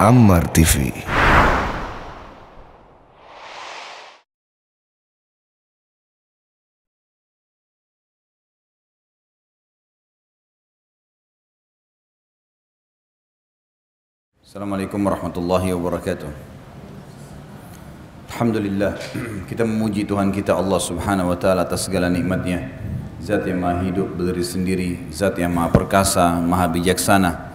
Ammar TV. Assalamualaikum warahmatullahi wabarakatuh. Alhamdulillah kita memuji Tuhan kita Allah Subhanahu wa taala atas segala nikmatnya. Zat yang maha hidup berdiri sendiri, zat yang maha perkasa, maha bijaksana.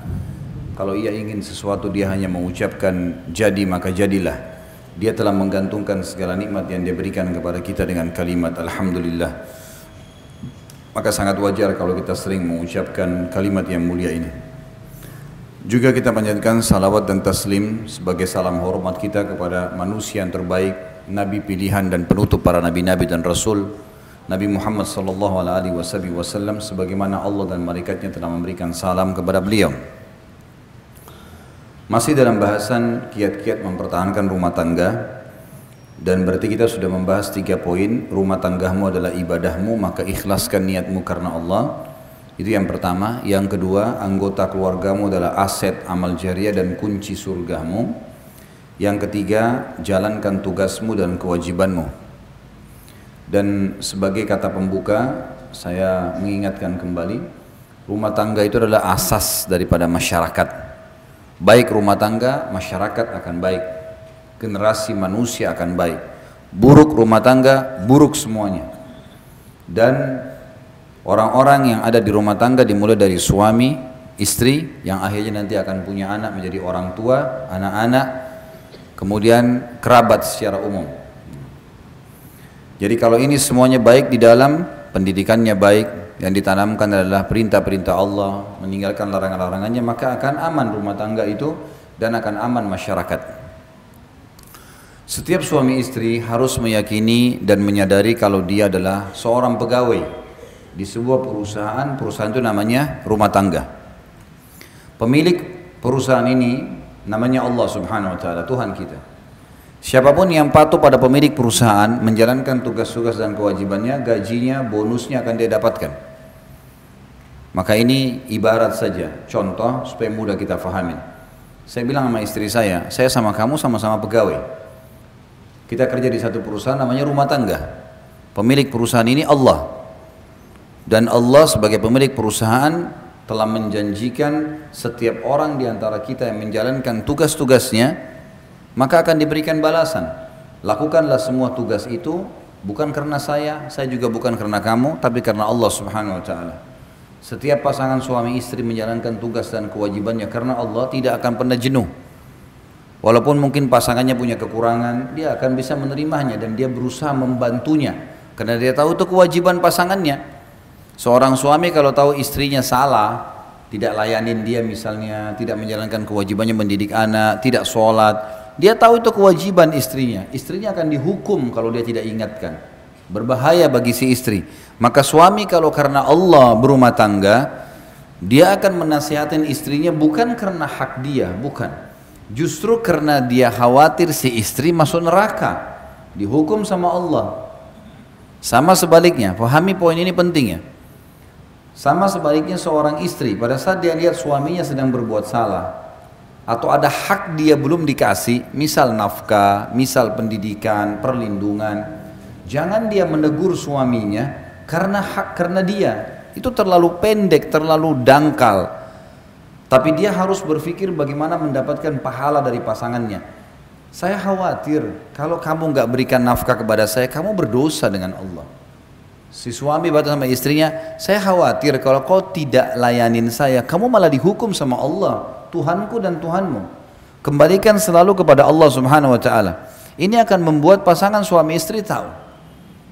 Kalau ia ingin sesuatu dia hanya mengucapkan jadi maka jadilah. Dia telah menggantungkan segala nikmat yang dia berikan kepada kita dengan kalimat alhamdulillah. Maka sangat wajar kalau kita sering mengucapkan kalimat yang mulia ini. Juga kita panjatkan salawat dan taslim sebagai salam hormat kita kepada manusia yang terbaik, Nabi pilihan dan penutup para Nabi-Nabi dan Rasul, Nabi Muhammad sallallahu alaihi wasallam sebagaimana Allah dan malaikatnya telah memberikan salam kepada beliau. Masih dalam bahasan kiat-kiat mempertahankan rumah tangga dan berarti kita sudah membahas tiga poin rumah tanggamu adalah ibadahmu maka ikhlaskan niatmu karena Allah itu yang pertama. Yang kedua, anggota keluargamu adalah aset amal jariah dan kunci surgamu. Yang ketiga, jalankan tugasmu dan kewajibanmu. Dan sebagai kata pembuka, saya mengingatkan kembali, rumah tangga itu adalah asas daripada masyarakat. Baik rumah tangga, masyarakat akan baik. Generasi manusia akan baik. Buruk rumah tangga, buruk semuanya. Dan Orang-orang yang ada di rumah tangga dimulai dari suami, istri yang akhirnya nanti akan punya anak menjadi orang tua, anak-anak, kemudian kerabat secara umum. Jadi kalau ini semuanya baik di dalam pendidikannya baik, yang ditanamkan adalah perintah-perintah Allah, meninggalkan larangan-larangannya, maka akan aman rumah tangga itu dan akan aman masyarakat. Setiap suami istri harus meyakini dan menyadari kalau dia adalah seorang pegawai di sebuah perusahaan, perusahaan itu namanya rumah tangga. Pemilik perusahaan ini namanya Allah Subhanahu wa taala, Tuhan kita. Siapa pun yang patuh pada pemilik perusahaan menjalankan tugas-tugas dan kewajibannya, gajinya, bonusnya akan dia dapatkan. Maka ini ibarat saja, contoh supaya mudah kita fahamin. Saya bilang sama istri saya, saya sama kamu sama-sama pegawai. Kita kerja di satu perusahaan namanya rumah tangga. Pemilik perusahaan ini Allah, dan Allah sebagai pemilik perusahaan telah menjanjikan setiap orang di antara kita yang menjalankan tugas-tugasnya maka akan diberikan balasan. Lakukanlah semua tugas itu bukan karena saya, saya juga bukan karena kamu, tapi karena Allah Subhanahu wa taala. Setiap pasangan suami istri menjalankan tugas dan kewajibannya karena Allah tidak akan pernah jenuh. Walaupun mungkin pasangannya punya kekurangan, dia akan bisa menerimanya dan dia berusaha membantunya karena dia tahu itu kewajiban pasangannya. Seorang suami kalau tahu istrinya salah, tidak layanin dia misalnya, tidak menjalankan kewajibannya mendidik anak, tidak sholat, dia tahu itu kewajiban istrinya. Istrinya akan dihukum kalau dia tidak ingatkan. Berbahaya bagi si istri. Maka suami kalau karena Allah berumah tangga, dia akan menasihatin istrinya bukan karena hak dia, bukan. Justru karena dia khawatir si istri masuk neraka, dihukum sama Allah. Sama sebaliknya, pahami poin ini penting ya. Sama sebaliknya seorang istri pada saat dia lihat suaminya sedang berbuat salah atau ada hak dia belum dikasih, misal nafkah, misal pendidikan, perlindungan, jangan dia menegur suaminya karena hak karena dia itu terlalu pendek, terlalu dangkal. Tapi dia harus berpikir bagaimana mendapatkan pahala dari pasangannya. Saya khawatir kalau kamu nggak berikan nafkah kepada saya, kamu berdosa dengan Allah. Si suami berkata sama istrinya, saya khawatir kalau kau tidak layanin saya, kamu malah dihukum sama Allah, Tuhanku dan Tuhanmu. Kembalikan selalu kepada Allah Subhanahu wa taala. Ini akan membuat pasangan suami istri tahu.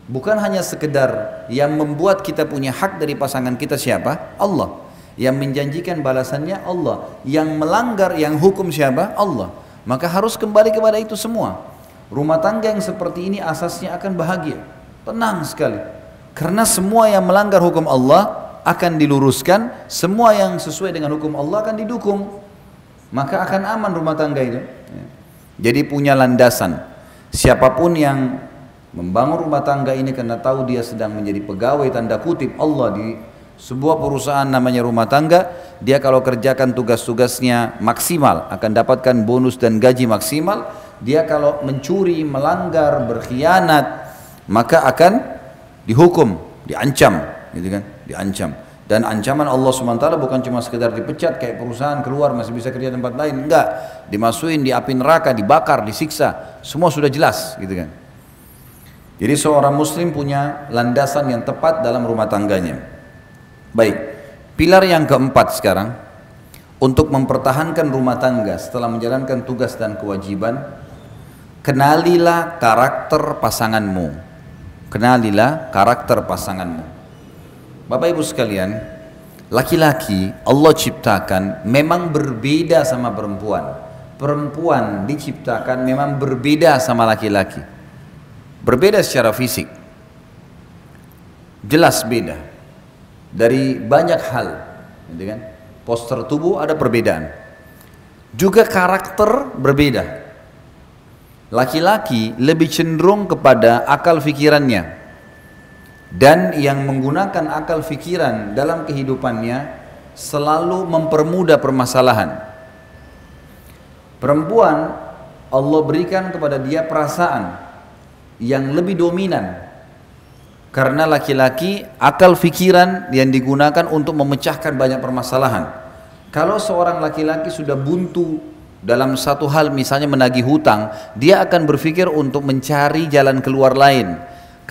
Bukan hanya sekedar yang membuat kita punya hak dari pasangan kita siapa? Allah. Yang menjanjikan balasannya Allah. Yang melanggar, yang hukum siapa? Allah. Maka harus kembali kepada itu semua. Rumah tangga yang seperti ini asasnya akan bahagia. Tenang sekali. Karena semua yang melanggar hukum Allah akan diluruskan, semua yang sesuai dengan hukum Allah akan didukung. Maka akan aman rumah tangga itu. Jadi punya landasan. Siapa pun yang membangun rumah tangga ini karena tahu dia sedang menjadi pegawai tanda kutip Allah di Sebuah perusahaan namanya rumah tangga, dia kalau kerjakan tugas-tugasnya maksimal akan dapatkan bonus dan gaji maksimal. Dia kalau mencuri, melanggar, berkhianat, maka akan dihukum, diancam, gitu kan? Diancam. Dan ancaman Allah SWT bukan cuma sekedar dipecat kayak perusahaan keluar masih bisa kerja tempat lain, enggak. Dimasukin di api neraka, dibakar, disiksa, semua sudah jelas, gitu kan? Jadi seorang muslim punya landasan yang tepat dalam rumah tangganya. Baik, pilar yang keempat sekarang untuk mempertahankan rumah tangga setelah menjalankan tugas dan kewajiban, kenalilah karakter pasanganmu. Kenalilah karakter pasanganmu. Bapak Ibu sekalian, laki-laki Allah ciptakan memang berbeda sama perempuan. Perempuan diciptakan memang berbeda sama laki-laki. Berbeda secara fisik. Jelas beda dari banyak hal gitu kan poster tubuh ada perbedaan juga karakter berbeda laki-laki lebih cenderung kepada akal fikirannya dan yang menggunakan akal fikiran dalam kehidupannya selalu mempermudah permasalahan perempuan Allah berikan kepada dia perasaan yang lebih dominan karena laki-laki akal fikiran yang digunakan untuk memecahkan banyak permasalahan. Kalau seorang laki-laki sudah buntu dalam satu hal misalnya menagih hutang, dia akan berpikir untuk mencari jalan keluar lain.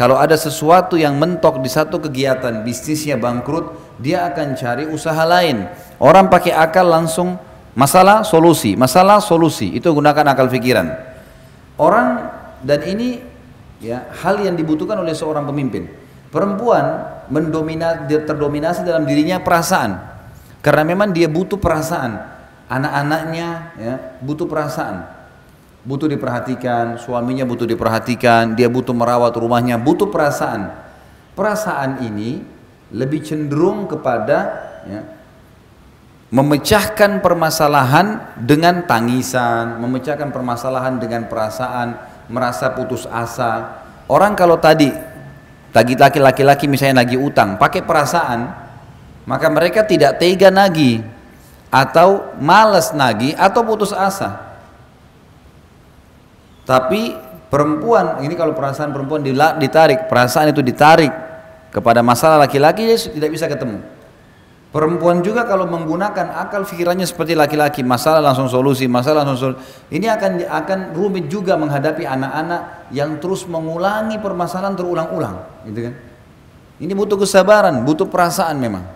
Kalau ada sesuatu yang mentok di satu kegiatan bisnisnya bangkrut, dia akan cari usaha lain. Orang pakai akal langsung masalah solusi, masalah solusi. Itu gunakan akal fikiran. Orang dan ini ya hal yang dibutuhkan oleh seorang pemimpin perempuan mendomina terdominasi dalam dirinya perasaan karena memang dia butuh perasaan anak-anaknya ya butuh perasaan butuh diperhatikan suaminya butuh diperhatikan dia butuh merawat rumahnya butuh perasaan perasaan ini lebih cenderung kepada ya, memecahkan permasalahan dengan tangisan memecahkan permasalahan dengan perasaan merasa putus asa. Orang kalau tadi lagi laki-laki misalnya lagi utang, pakai perasaan, maka mereka tidak tega nagi atau malas nagi atau putus asa. Tapi perempuan ini kalau perasaan perempuan ditarik, perasaan itu ditarik kepada masalah laki-laki dia tidak bisa ketemu. Perempuan juga kalau menggunakan akal pikirannya seperti laki-laki, masalah langsung solusi, masalah langsung solusi. Ini akan akan rumit juga menghadapi anak-anak yang terus mengulangi permasalahan terulang-ulang, gitu kan? Ini butuh kesabaran, butuh perasaan memang.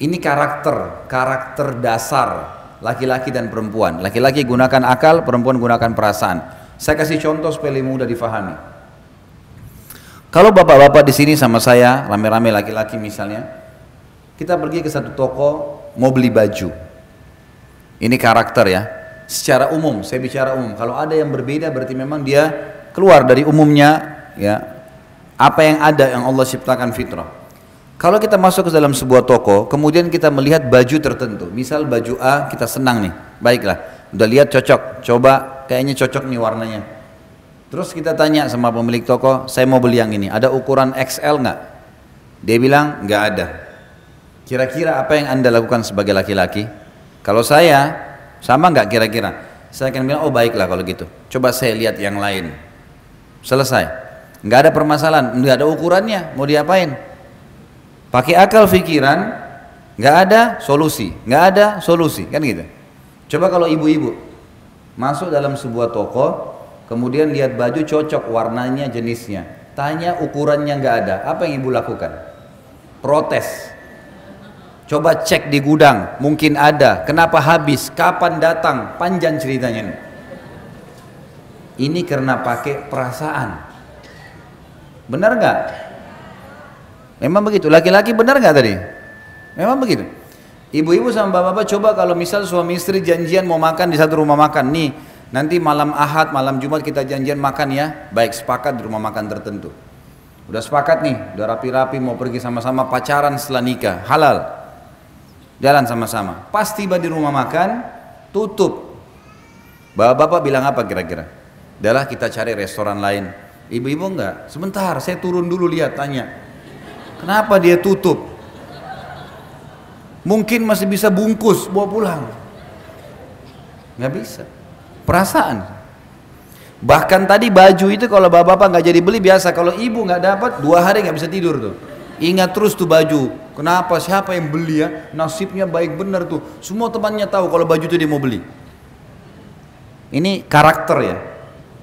Ini karakter, karakter dasar laki-laki dan perempuan. Laki-laki gunakan akal, perempuan gunakan perasaan. Saya kasih contoh supaya mudah difahami. Kalau bapak-bapak di sini sama saya, rame-rame laki-laki misalnya, kita pergi ke satu toko mau beli baju. Ini karakter ya. Secara umum, saya bicara umum. Kalau ada yang berbeda berarti memang dia keluar dari umumnya ya. Apa yang ada yang Allah ciptakan fitrah. Kalau kita masuk ke dalam sebuah toko, kemudian kita melihat baju tertentu. Misal baju A kita senang nih. Baiklah, udah lihat cocok. Coba kayaknya cocok nih warnanya. Terus kita tanya sama pemilik toko, saya mau beli yang ini. Ada ukuran XL nggak? Dia bilang nggak ada. Kira-kira apa yang anda lakukan sebagai laki-laki? Kalau saya, sama nggak kira-kira? Saya akan bilang, oh baiklah kalau gitu. Coba saya lihat yang lain. Selesai. Nggak ada permasalahan, nggak ada ukurannya. Mau diapain? Pakai akal pikiran, nggak ada solusi, nggak ada solusi, kan gitu. Coba kalau ibu-ibu masuk dalam sebuah toko, kemudian lihat baju cocok warnanya, jenisnya, tanya ukurannya nggak ada, apa yang ibu lakukan? Protes, Coba cek di gudang, mungkin ada. Kenapa habis? Kapan datang? Panjang ceritanya ini. Ini karena pakai perasaan. Benar nggak? Memang begitu. Laki-laki benar nggak tadi? Memang begitu. Ibu-ibu sama bapak-bapak coba kalau misal suami istri janjian mau makan di satu rumah makan nih nanti malam ahad malam jumat kita janjian makan ya baik sepakat di rumah makan tertentu udah sepakat nih udah rapi-rapi mau pergi sama-sama pacaran setelah nikah halal jalan sama-sama. Pas tiba di rumah makan, tutup. Bapak-bapak bilang apa kira-kira? Adalah kita cari restoran lain. Ibu-ibu enggak, sebentar saya turun dulu lihat tanya. Kenapa dia tutup? Mungkin masih bisa bungkus, bawa pulang. Nggak bisa. Perasaan. Bahkan tadi baju itu kalau bapak-bapak nggak jadi beli biasa. Kalau ibu nggak dapat dua hari nggak bisa tidur tuh. Ingat terus tuh baju. Kenapa? Siapa yang beli ya? Nasibnya baik benar tuh. Semua temannya tahu kalau baju itu dia mau beli. Ini karakter ya.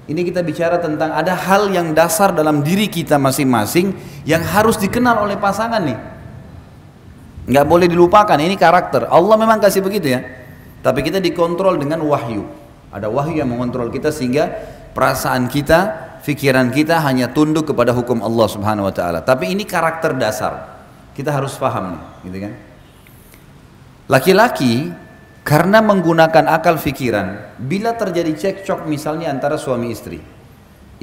Ini kita bicara tentang ada hal yang dasar dalam diri kita masing-masing yang harus dikenal oleh pasangan nih. Nggak boleh dilupakan ini karakter. Allah memang kasih begitu ya. Tapi kita dikontrol dengan wahyu. Ada wahyu yang mengontrol kita sehingga perasaan kita pikiran kita hanya tunduk kepada hukum Allah subhanahu wa ta'ala. Tapi ini karakter dasar. Kita harus paham nih gitu kan? Laki-laki karena menggunakan akal pikiran bila terjadi cekcok misalnya antara suami istri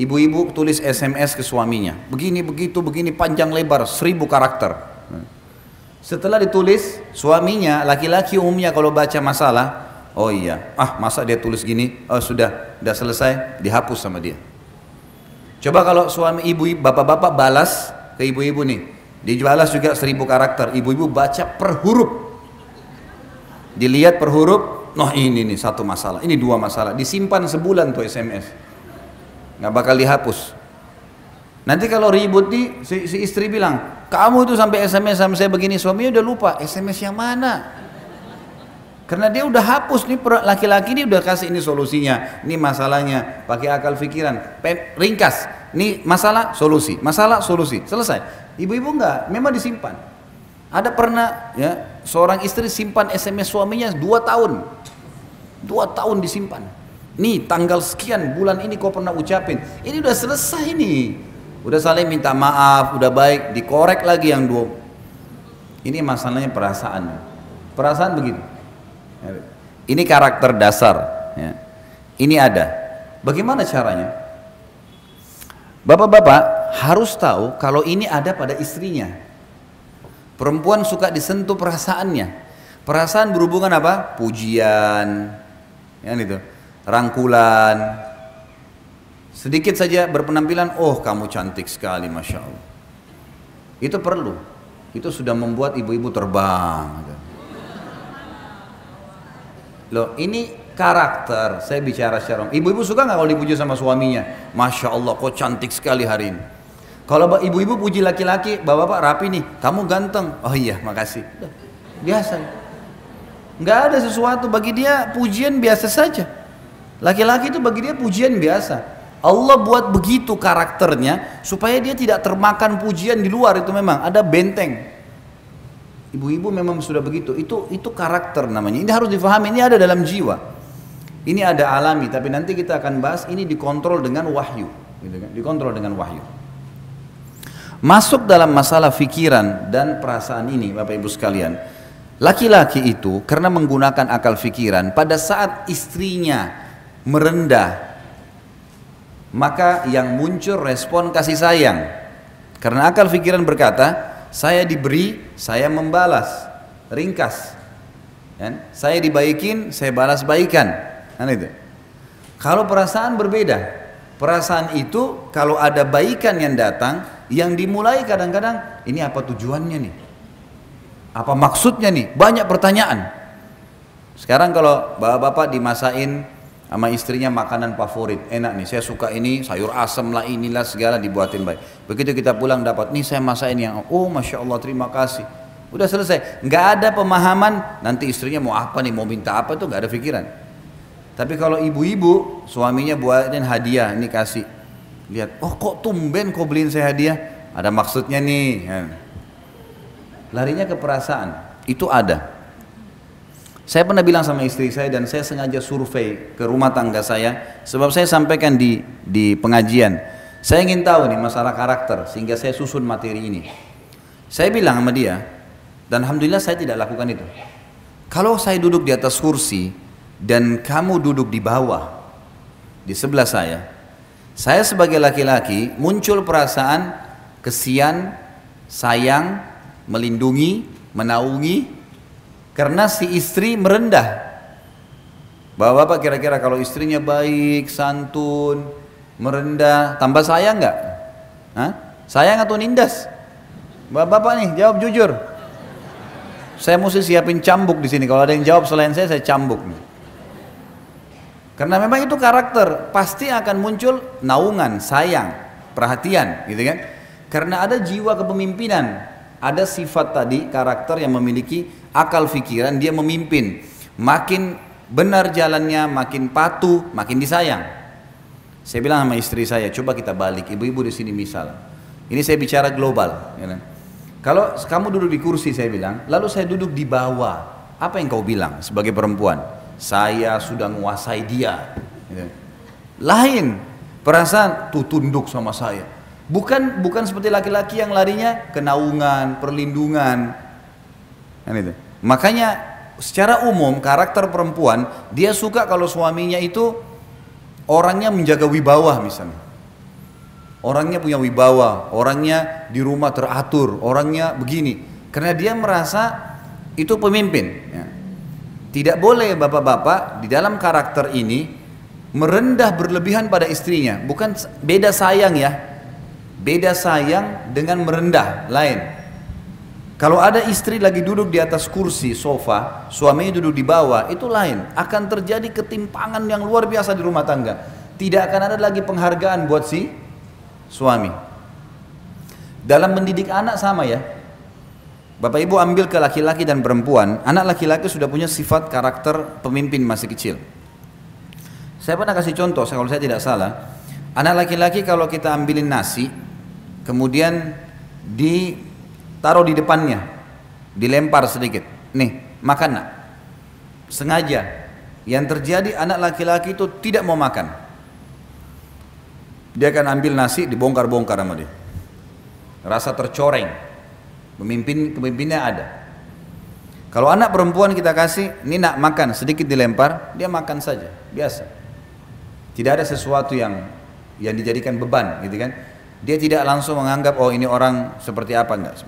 ibu-ibu tulis SMS ke suaminya begini begitu begini panjang lebar seribu karakter setelah ditulis, suaminya laki-laki umumnya kalau baca masalah, oh iya, ah masa dia tulis gini, oh sudah, sudah selesai, dihapus sama dia. Coba kalau suami ibu, bapak-bapak balas ke ibu-ibu nih, dibalas juga seribu karakter, ibu-ibu baca per huruf. Dilihat per huruf, noh ini nih satu masalah, ini dua masalah, disimpan sebulan tuh SMS, nggak bakal dihapus. Nanti kalau ribut nih, si, si istri bilang, kamu itu sampai SMS sama saya begini, suaminya udah lupa, SMS yang mana? Karena dia udah hapus nih laki-laki ini udah kasih ini solusinya, ini masalahnya, pakai akal pikiran, ringkas, ini masalah solusi, masalah solusi, selesai. Ibu-ibu enggak, memang disimpan. Ada pernah ya seorang istri simpan SMS suaminya dua tahun, dua tahun disimpan. Nih tanggal sekian bulan ini kau pernah ucapin, ini udah selesai nih udah saling minta maaf, udah baik, dikorek lagi yang dua. Ini masalahnya perasaan. Perasaan begitu. Ini karakter dasar. Ya. Ini ada. Bagaimana caranya? Bapak-bapak harus tahu kalau ini ada pada istrinya. Perempuan suka disentuh perasaannya. Perasaan berhubungan apa? Pujian, ya itu, rangkulan, Sedikit saja berpenampilan, oh kamu cantik sekali, masya Allah. Itu perlu. Itu sudah membuat ibu-ibu terbang. Loh, ini karakter. Saya bicara secara ibu-ibu suka nggak kalau dipuji sama suaminya? Masya Allah, kok cantik sekali hari ini. Kalau ibu-ibu puji laki-laki, bapak-bapak rapi nih, kamu ganteng. Oh iya, makasih. Biasa. Nggak ada sesuatu bagi dia pujian biasa saja. Laki-laki itu bagi dia pujian biasa. Allah buat begitu karakternya supaya dia tidak termakan pujian di luar itu memang ada benteng. Ibu-ibu memang sudah begitu. Itu itu karakter namanya. Ini harus difahami. Ini ada dalam jiwa. Ini ada alami. Tapi nanti kita akan bahas ini dikontrol dengan wahyu. Gitu kan? Dikontrol dengan wahyu. Masuk dalam masalah fikiran dan perasaan ini, Bapak Ibu sekalian. Laki-laki itu karena menggunakan akal fikiran pada saat istrinya merendah maka yang muncul respon kasih sayang. Karena akal pikiran berkata, saya diberi, saya membalas. Ringkas. Kan? Saya dibaikin, saya balas baikan. Kan itu. Kalau perasaan berbeda. Perasaan itu kalau ada baikan yang datang, yang dimulai kadang-kadang, ini apa tujuannya nih? Apa maksudnya nih? Banyak pertanyaan. Sekarang kalau bapak-bapak dimasain sama istrinya makanan favorit enak nih saya suka ini sayur asam lah inilah segala dibuatin baik begitu kita pulang dapat nih saya masain yang oh masya Allah terima kasih udah selesai nggak ada pemahaman nanti istrinya mau apa nih mau minta apa tuh nggak ada pikiran tapi kalau ibu-ibu suaminya buatin hadiah ini kasih lihat oh kok tumben kok beliin saya hadiah ada maksudnya nih ya. larinya ke perasaan itu ada saya pernah bilang sama istri saya dan saya sengaja survei ke rumah tangga saya sebab saya sampaikan di di pengajian. Saya ingin tahu nih masalah karakter sehingga saya susun materi ini. Saya bilang sama dia dan alhamdulillah saya tidak lakukan itu. Kalau saya duduk di atas kursi dan kamu duduk di bawah di sebelah saya, saya sebagai laki-laki muncul perasaan kesian, sayang, melindungi, menaungi, karena si istri merendah. Bapak-bapak kira-kira kalau istrinya baik, santun, merendah, tambah sayang nggak? Hah? Sayang atau nindas? Bapak-bapak nih jawab jujur. Saya mesti siapin cambuk di sini. Kalau ada yang jawab selain saya, saya cambuk. Karena memang itu karakter, pasti akan muncul naungan, sayang, perhatian, gitu kan? Karena ada jiwa kepemimpinan, ada sifat tadi karakter yang memiliki akal pikiran, dia memimpin. Makin benar jalannya, makin patuh, makin disayang. Saya bilang sama istri saya, coba kita balik, ibu-ibu di sini misal. Ini saya bicara global. Ya kan? Kalau kamu duduk di kursi saya bilang, lalu saya duduk di bawah, apa yang kau bilang sebagai perempuan? Saya sudah menguasai dia. Lain, perasaan tuh tunduk sama saya. Bukan bukan seperti laki-laki yang larinya kenaungan, perlindungan. Kan itu. Makanya secara umum karakter perempuan dia suka kalau suaminya itu orangnya menjaga wibawa misalnya. Orangnya punya wibawa, orangnya di rumah teratur, orangnya begini. Karena dia merasa itu pemimpin. Ya. Tidak boleh bapak-bapak di dalam karakter ini merendah berlebihan pada istrinya. Bukan beda sayang ya. Beda sayang dengan merendah lain. Kalau ada istri lagi duduk di atas kursi sofa, suaminya duduk di bawah, itu lain. Akan terjadi ketimpangan yang luar biasa di rumah tangga. Tidak akan ada lagi penghargaan buat si suami. Dalam mendidik anak sama ya. Bapak Ibu ambil ke laki-laki dan perempuan, anak laki-laki sudah punya sifat karakter pemimpin masih kecil. Saya pernah kasih contoh, kalau saya tidak salah, anak laki-laki kalau kita ambilin nasi, kemudian ditaruh di depannya, dilempar sedikit, nih makan nak, sengaja. Yang terjadi anak laki-laki itu tidak mau makan, dia akan ambil nasi dibongkar-bongkar sama dia. Rasa tercoreng. Pemimpin pemimpinnya ada. Kalau anak perempuan kita kasih, ini nak makan sedikit dilempar, dia makan saja, biasa. Tidak ada sesuatu yang yang dijadikan beban, gitu kan? Dia tidak langsung menganggap oh ini orang seperti apa enggak.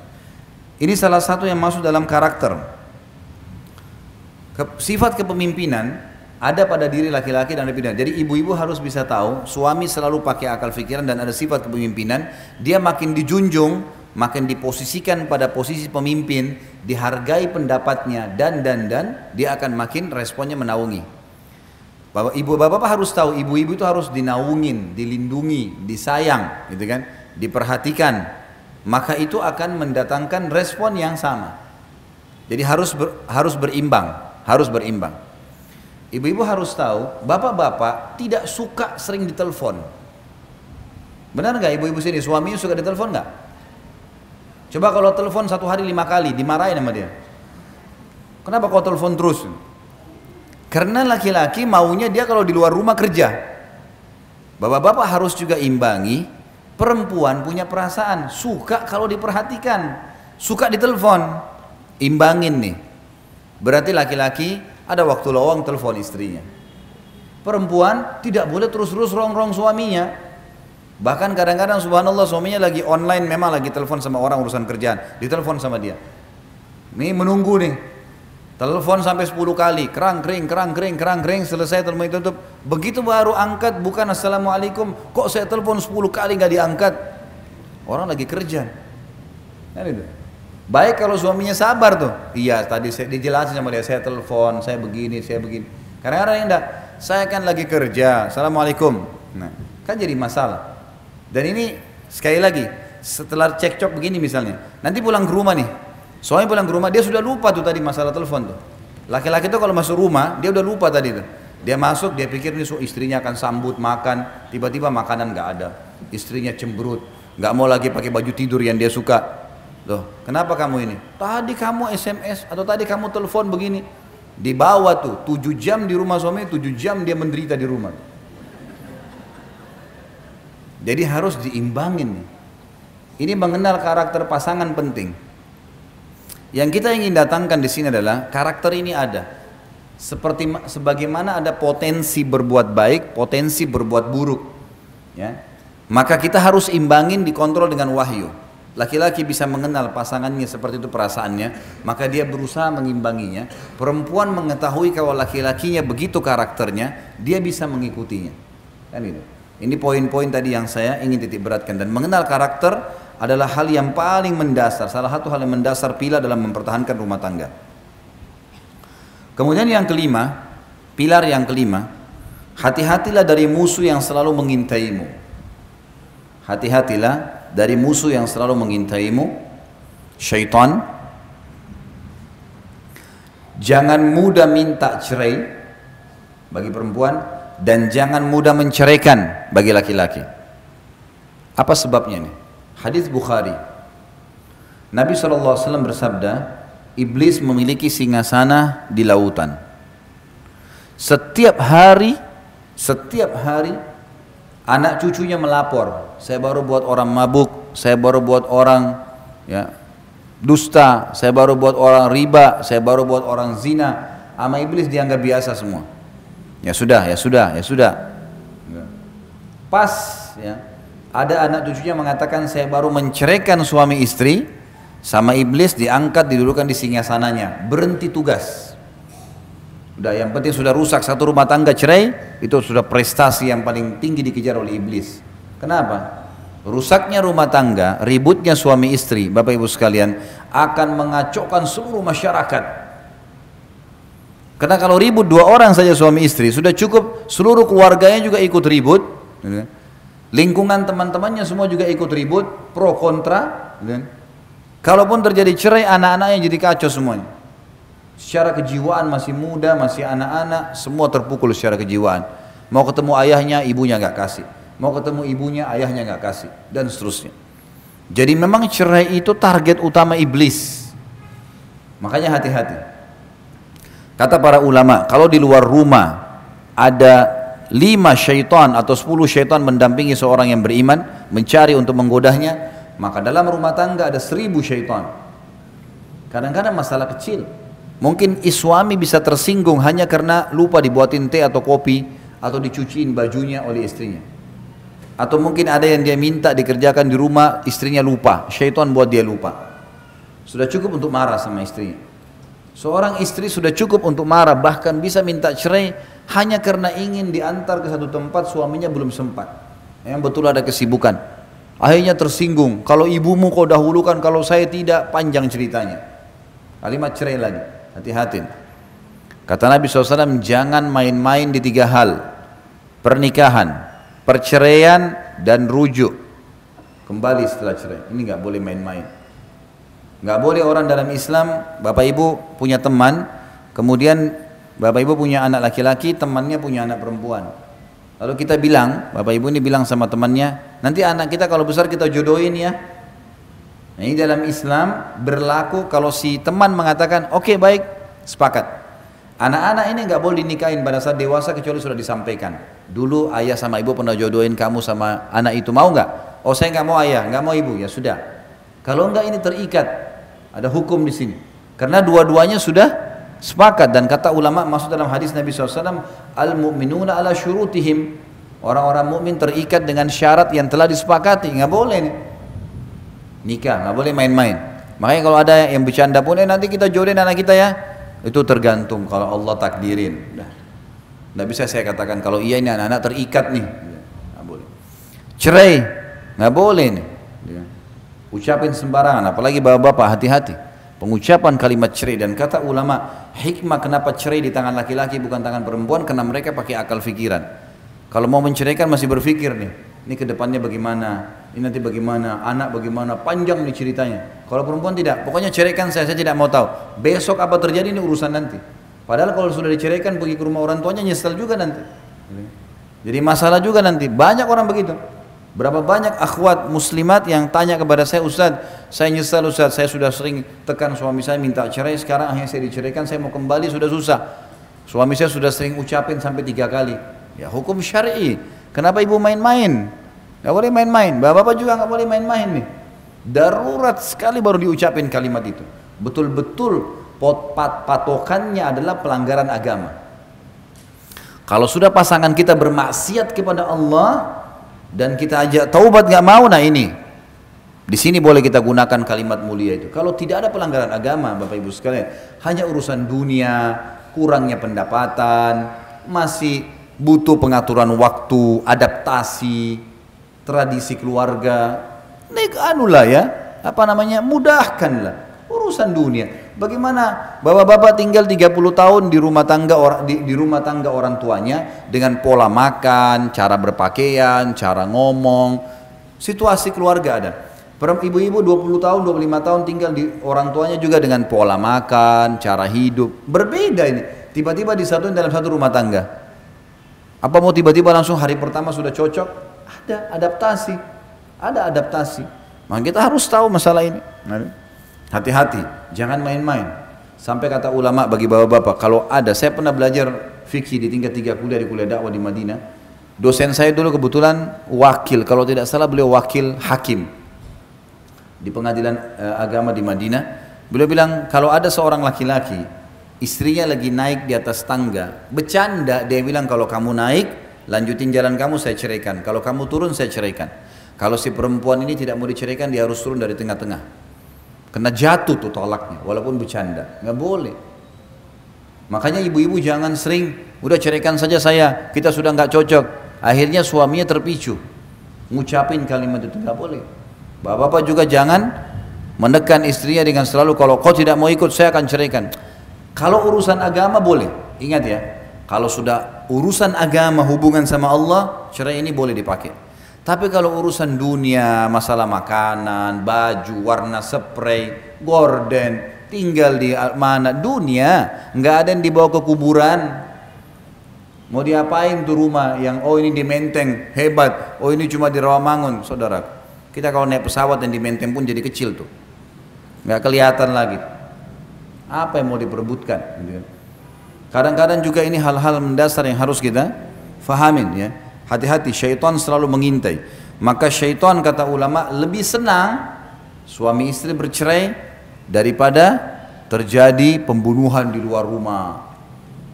Ini salah satu yang masuk dalam karakter. Sifat kepemimpinan ada pada diri laki-laki dan lebih Jadi ibu-ibu harus bisa tahu, suami selalu pakai akal pikiran dan ada sifat kepemimpinan, dia makin dijunjung, makin diposisikan pada posisi pemimpin, dihargai pendapatnya dan dan dan, dia akan makin responnya menaungi. Bapak, ibu bapak harus tahu, ibu-ibu itu harus dinaungin, dilindungi, disayang, gitu kan, diperhatikan. Maka itu akan mendatangkan respon yang sama. Jadi harus ber, harus berimbang, harus berimbang. Ibu-ibu harus tahu, bapak-bapak tidak suka sering ditelepon. Benar nggak ibu-ibu sini? Suaminya suka ditelepon nggak? Coba kalau telepon satu hari lima kali, dimarahin sama dia. Kenapa kau telepon terus? Karena laki-laki maunya dia kalau di luar rumah kerja. Bapak-bapak harus juga imbangi, perempuan punya perasaan, suka kalau diperhatikan, suka ditelepon. Imbangin nih. Berarti laki-laki ada waktu lowong telepon istrinya. Perempuan tidak boleh terus-terus rong-rong suaminya. Bahkan kadang-kadang subhanallah suaminya lagi online memang lagi telepon sama orang urusan kerjaan. Ditelepon sama dia. Ini menunggu nih. Telepon sampai 10 kali, kerang kering, kerang kering, kerang kering, selesai telepon itu tutup. Begitu baru angkat, bukan assalamualaikum, kok saya telepon 10 kali nggak diangkat? Orang lagi kerja. Kan itu. Baik kalau suaminya sabar tuh. Iya, tadi saya dijelasin sama dia, saya telepon, saya begini, saya begini. Karena yang enggak, saya kan lagi kerja. Assalamualaikum. Nah, kan jadi masalah. Dan ini sekali lagi, setelah cekcok begini misalnya, nanti pulang ke rumah nih. Suami pulang ke rumah, dia sudah lupa tuh tadi masalah telepon tuh. Laki-laki tuh kalau masuk rumah, dia udah lupa tadi tuh. Dia masuk, dia pikir nih istrinya akan sambut makan, tiba-tiba makanan nggak ada. Istrinya cemberut, nggak mau lagi pakai baju tidur yang dia suka. Loh, kenapa kamu ini? Tadi kamu SMS atau tadi kamu telepon begini. Dibawa tuh, tujuh jam di rumah suami, tujuh jam dia menderita di rumah. Jadi harus diimbangin. Ini mengenal karakter pasangan penting. Yang kita ingin datangkan di sini adalah karakter ini ada. Seperti sebagaimana ada potensi berbuat baik, potensi berbuat buruk. Ya. Maka kita harus imbangin dikontrol dengan wahyu. Laki-laki bisa mengenal pasangannya seperti itu perasaannya, maka dia berusaha mengimbanginya. Perempuan mengetahui kalau laki-lakinya begitu karakternya, dia bisa mengikutinya. Kan itu. Ini poin-poin tadi yang saya ingin titik beratkan dan mengenal karakter adalah hal yang paling mendasar, salah satu hal yang mendasar pilar dalam mempertahankan rumah tangga. Kemudian yang kelima, pilar yang kelima, hati-hatilah dari musuh yang selalu mengintaimu. Hati-hatilah dari musuh yang selalu mengintaimu, syaitan. Jangan mudah minta cerai bagi perempuan dan jangan mudah menceraikan bagi laki-laki. Apa sebabnya nih? Hadis Bukhari. Nabi SAW bersabda, Iblis memiliki singgasana di lautan. Setiap hari, setiap hari anak cucunya melapor, saya baru buat orang mabuk, saya baru buat orang ya dusta, saya baru buat orang riba, saya baru buat orang zina. Ama iblis dianggap biasa semua. Ya sudah, ya sudah, ya sudah. Pas ya, ada anak cucunya mengatakan saya baru menceraikan suami istri sama iblis diangkat didudukan di singgasananya. Berhenti tugas. Udah yang penting sudah rusak satu rumah tangga cerai itu sudah prestasi yang paling tinggi dikejar oleh iblis. Kenapa? Rusaknya rumah tangga ributnya suami istri bapak ibu sekalian akan mengacaukan seluruh masyarakat karena kalau ribut dua orang saja suami istri sudah cukup seluruh keluarganya juga ikut ribut gitu kan. Lingkungan teman-temannya semua juga ikut ribut, pro kontra. Gitu kan? Kalaupun terjadi cerai, anak-anaknya jadi kacau semuanya. Secara kejiwaan masih muda, masih anak-anak, semua terpukul secara kejiwaan. Mau ketemu ayahnya, ibunya nggak kasih. Mau ketemu ibunya, ayahnya nggak kasih, dan seterusnya. Jadi memang cerai itu target utama iblis. Makanya hati-hati. Kata para ulama, kalau di luar rumah ada lima syaitan atau sepuluh syaitan mendampingi seorang yang beriman mencari untuk menggodahnya maka dalam rumah tangga ada seribu syaitan. Kadang-kadang masalah kecil. Mungkin suami bisa tersinggung hanya karena lupa dibuatin teh atau kopi atau dicuciin bajunya oleh istrinya. Atau mungkin ada yang dia minta dikerjakan di rumah istrinya lupa. Syaitan buat dia lupa. Sudah cukup untuk marah sama istrinya seorang istri sudah cukup untuk marah bahkan bisa minta cerai hanya karena ingin diantar ke satu tempat suaminya belum sempat. Yang betul ada kesibukan. Akhirnya tersinggung. Kalau ibumu kau dahulukan, kalau saya tidak, panjang ceritanya. Kalimat cerai lagi. Hati-hati. Kata Nabi SAW, jangan main-main di tiga hal. Pernikahan, perceraian, dan rujuk. Kembali setelah cerai. Ini nggak boleh main-main. Nggak boleh orang dalam Islam, bapak ibu punya teman, kemudian Bapak ibu punya anak laki-laki, temannya punya anak perempuan. Lalu kita bilang, bapak ibu ini bilang sama temannya, nanti anak kita kalau besar kita jodohin ya. Nah, ini dalam Islam berlaku kalau si teman mengatakan, oke okay, baik, sepakat. Anak-anak ini nggak boleh dinikahin pada saat dewasa kecuali sudah disampaikan. Dulu ayah sama ibu pernah jodohin kamu sama anak itu mau nggak? Oh saya nggak mau ayah, nggak mau ibu ya sudah. Kalau enggak ini terikat, ada hukum di sini. Karena dua-duanya sudah sepakat dan kata ulama masuk dalam hadis Nabi SAW al mu'minuna ala syurutihim. Orang-orang mukmin terikat dengan syarat yang telah disepakati. Nggak boleh nih nikah nggak boleh main-main. Makanya kalau ada yang bercanda pun eh nanti kita jodohin anak kita ya. Itu tergantung kalau Allah takdirin. Nah, nggak bisa saya katakan kalau iya ini anak-anak terikat nih. Nggak boleh. Cerai nggak boleh nih ucapin sembarangan apalagi bapak-bapak hati-hati. Pengucapan kalimat cerai dan kata ulama hikmah kenapa cerai di tangan laki-laki bukan tangan perempuan karena mereka pakai akal fikiran. Kalau mau menceraikan masih berpikir nih ini ke depannya bagaimana ini nanti bagaimana anak bagaimana panjang nih ceritanya. Kalau perempuan tidak pokoknya ceraikan saya saya tidak mau tahu. Besok apa terjadi ini urusan nanti. Padahal kalau sudah diceraikan pergi ke rumah orang tuanya nyesel juga nanti. Jadi masalah juga nanti. Banyak orang begitu Berapa banyak akhwat muslimat yang tanya kepada saya, Ustaz, saya nyesal Ustaz, saya sudah sering tekan suami saya minta cerai, sekarang akhirnya saya diceraikan, saya mau kembali sudah susah. Suami saya sudah sering ucapin sampai tiga kali. Ya hukum syar'i. Kenapa ibu main-main? Gak boleh main-main. Bapak-bapak juga gak boleh main-main nih. Darurat sekali baru diucapin kalimat itu. Betul-betul pot pat patokannya adalah pelanggaran agama. Kalau sudah pasangan kita bermaksiat kepada Allah, dan kita ajak taubat nggak mau nah ini. Di sini boleh kita gunakan kalimat mulia itu. Kalau tidak ada pelanggaran agama bapak ibu sekalian hanya urusan dunia kurangnya pendapatan masih butuh pengaturan waktu adaptasi tradisi keluarga nek anulah ya, apa namanya, mudahkanlah. Urusan dunia. Bagaimana bapak-bapak tinggal 30 tahun di rumah tangga orang di, di rumah tangga orang tuanya dengan pola makan, cara berpakaian, cara ngomong, situasi keluarga ada. Ibu-ibu 20 tahun, 25 tahun tinggal di orang tuanya juga dengan pola makan, cara hidup. Berbeda ini. Tiba-tiba disatuin dalam satu rumah tangga. Apa mau tiba-tiba langsung hari pertama sudah cocok? Ada adaptasi. Ada adaptasi. Maka kita harus tahu masalah ini. Hati-hati, jangan main-main. Sampai kata ulama bagi bapak-bapak, kalau ada, saya pernah belajar fikih di tingkat tiga kuliah di kuliah dakwah di Madinah. Dosen saya dulu kebetulan wakil, kalau tidak salah beliau wakil hakim di pengadilan uh, agama di Madinah. Beliau bilang kalau ada seorang laki-laki istrinya lagi naik di atas tangga, bercanda dia bilang kalau kamu naik lanjutin jalan kamu saya ceraikan, kalau kamu turun saya ceraikan. Kalau si perempuan ini tidak mau diceraikan dia harus turun dari tengah-tengah. Kena jatuh tuh tolaknya walaupun bercanda, nggak boleh. Makanya ibu-ibu jangan sering udah ceraikan saja saya, kita sudah nggak cocok. Akhirnya suaminya terpicu, ngucapin kalimat itu nggak boleh. Bapak-bapak juga jangan menekan istrinya dengan selalu kalau kau tidak mau ikut saya akan ceraikan. Kalau urusan agama boleh, ingat ya. Kalau sudah urusan agama hubungan sama Allah, cerai ini boleh dipakai. Tapi kalau urusan dunia, masalah makanan, baju, warna spray, gorden, tinggal di mana dunia, nggak ada yang dibawa ke kuburan. Mau diapain tuh rumah yang oh ini di Menteng hebat, oh ini cuma di Rawamangun, saudara. Kita kalau naik pesawat dan di Menteng pun jadi kecil tuh, nggak kelihatan lagi. Apa yang mau diperebutkan? Kadang-kadang juga ini hal-hal mendasar yang harus kita fahamin ya. Hati-hati syaitan selalu mengintai. Maka syaitan kata ulama lebih senang suami istri bercerai daripada terjadi pembunuhan di luar rumah.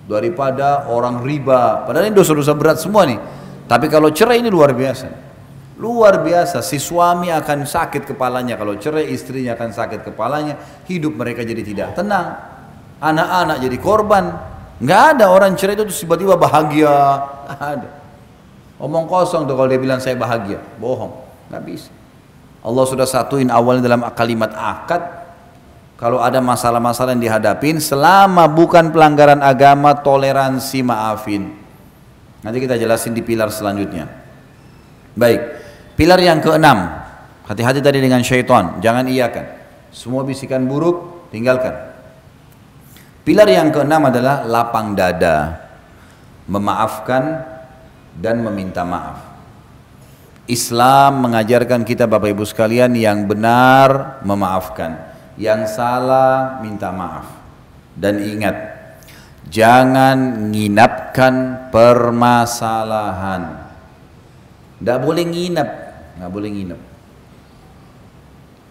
Daripada orang riba. Padahal ini dosa-dosa berat semua nih. Tapi kalau cerai ini luar biasa. Luar biasa, si suami akan sakit kepalanya. Kalau cerai istrinya akan sakit kepalanya. Hidup mereka jadi tidak tenang. Anak-anak jadi korban. Nggak ada orang cerai itu tiba-tiba bahagia. ada. Omong kosong tuh kalau dia bilang saya bahagia, bohong, nggak bisa. Allah sudah satuin awalnya dalam kalimat akad. Kalau ada masalah-masalah yang dihadapin, selama bukan pelanggaran agama, toleransi maafin. Nanti kita jelasin di pilar selanjutnya. Baik, pilar yang keenam. Hati-hati tadi dengan syaitan, jangan iakan. Semua bisikan buruk, tinggalkan. Pilar yang keenam adalah lapang dada. Memaafkan dan meminta maaf. Islam mengajarkan kita Bapak Ibu sekalian yang benar memaafkan, yang salah minta maaf. Dan ingat, jangan nginapkan permasalahan. Tidak boleh nginap, nggak boleh nginap.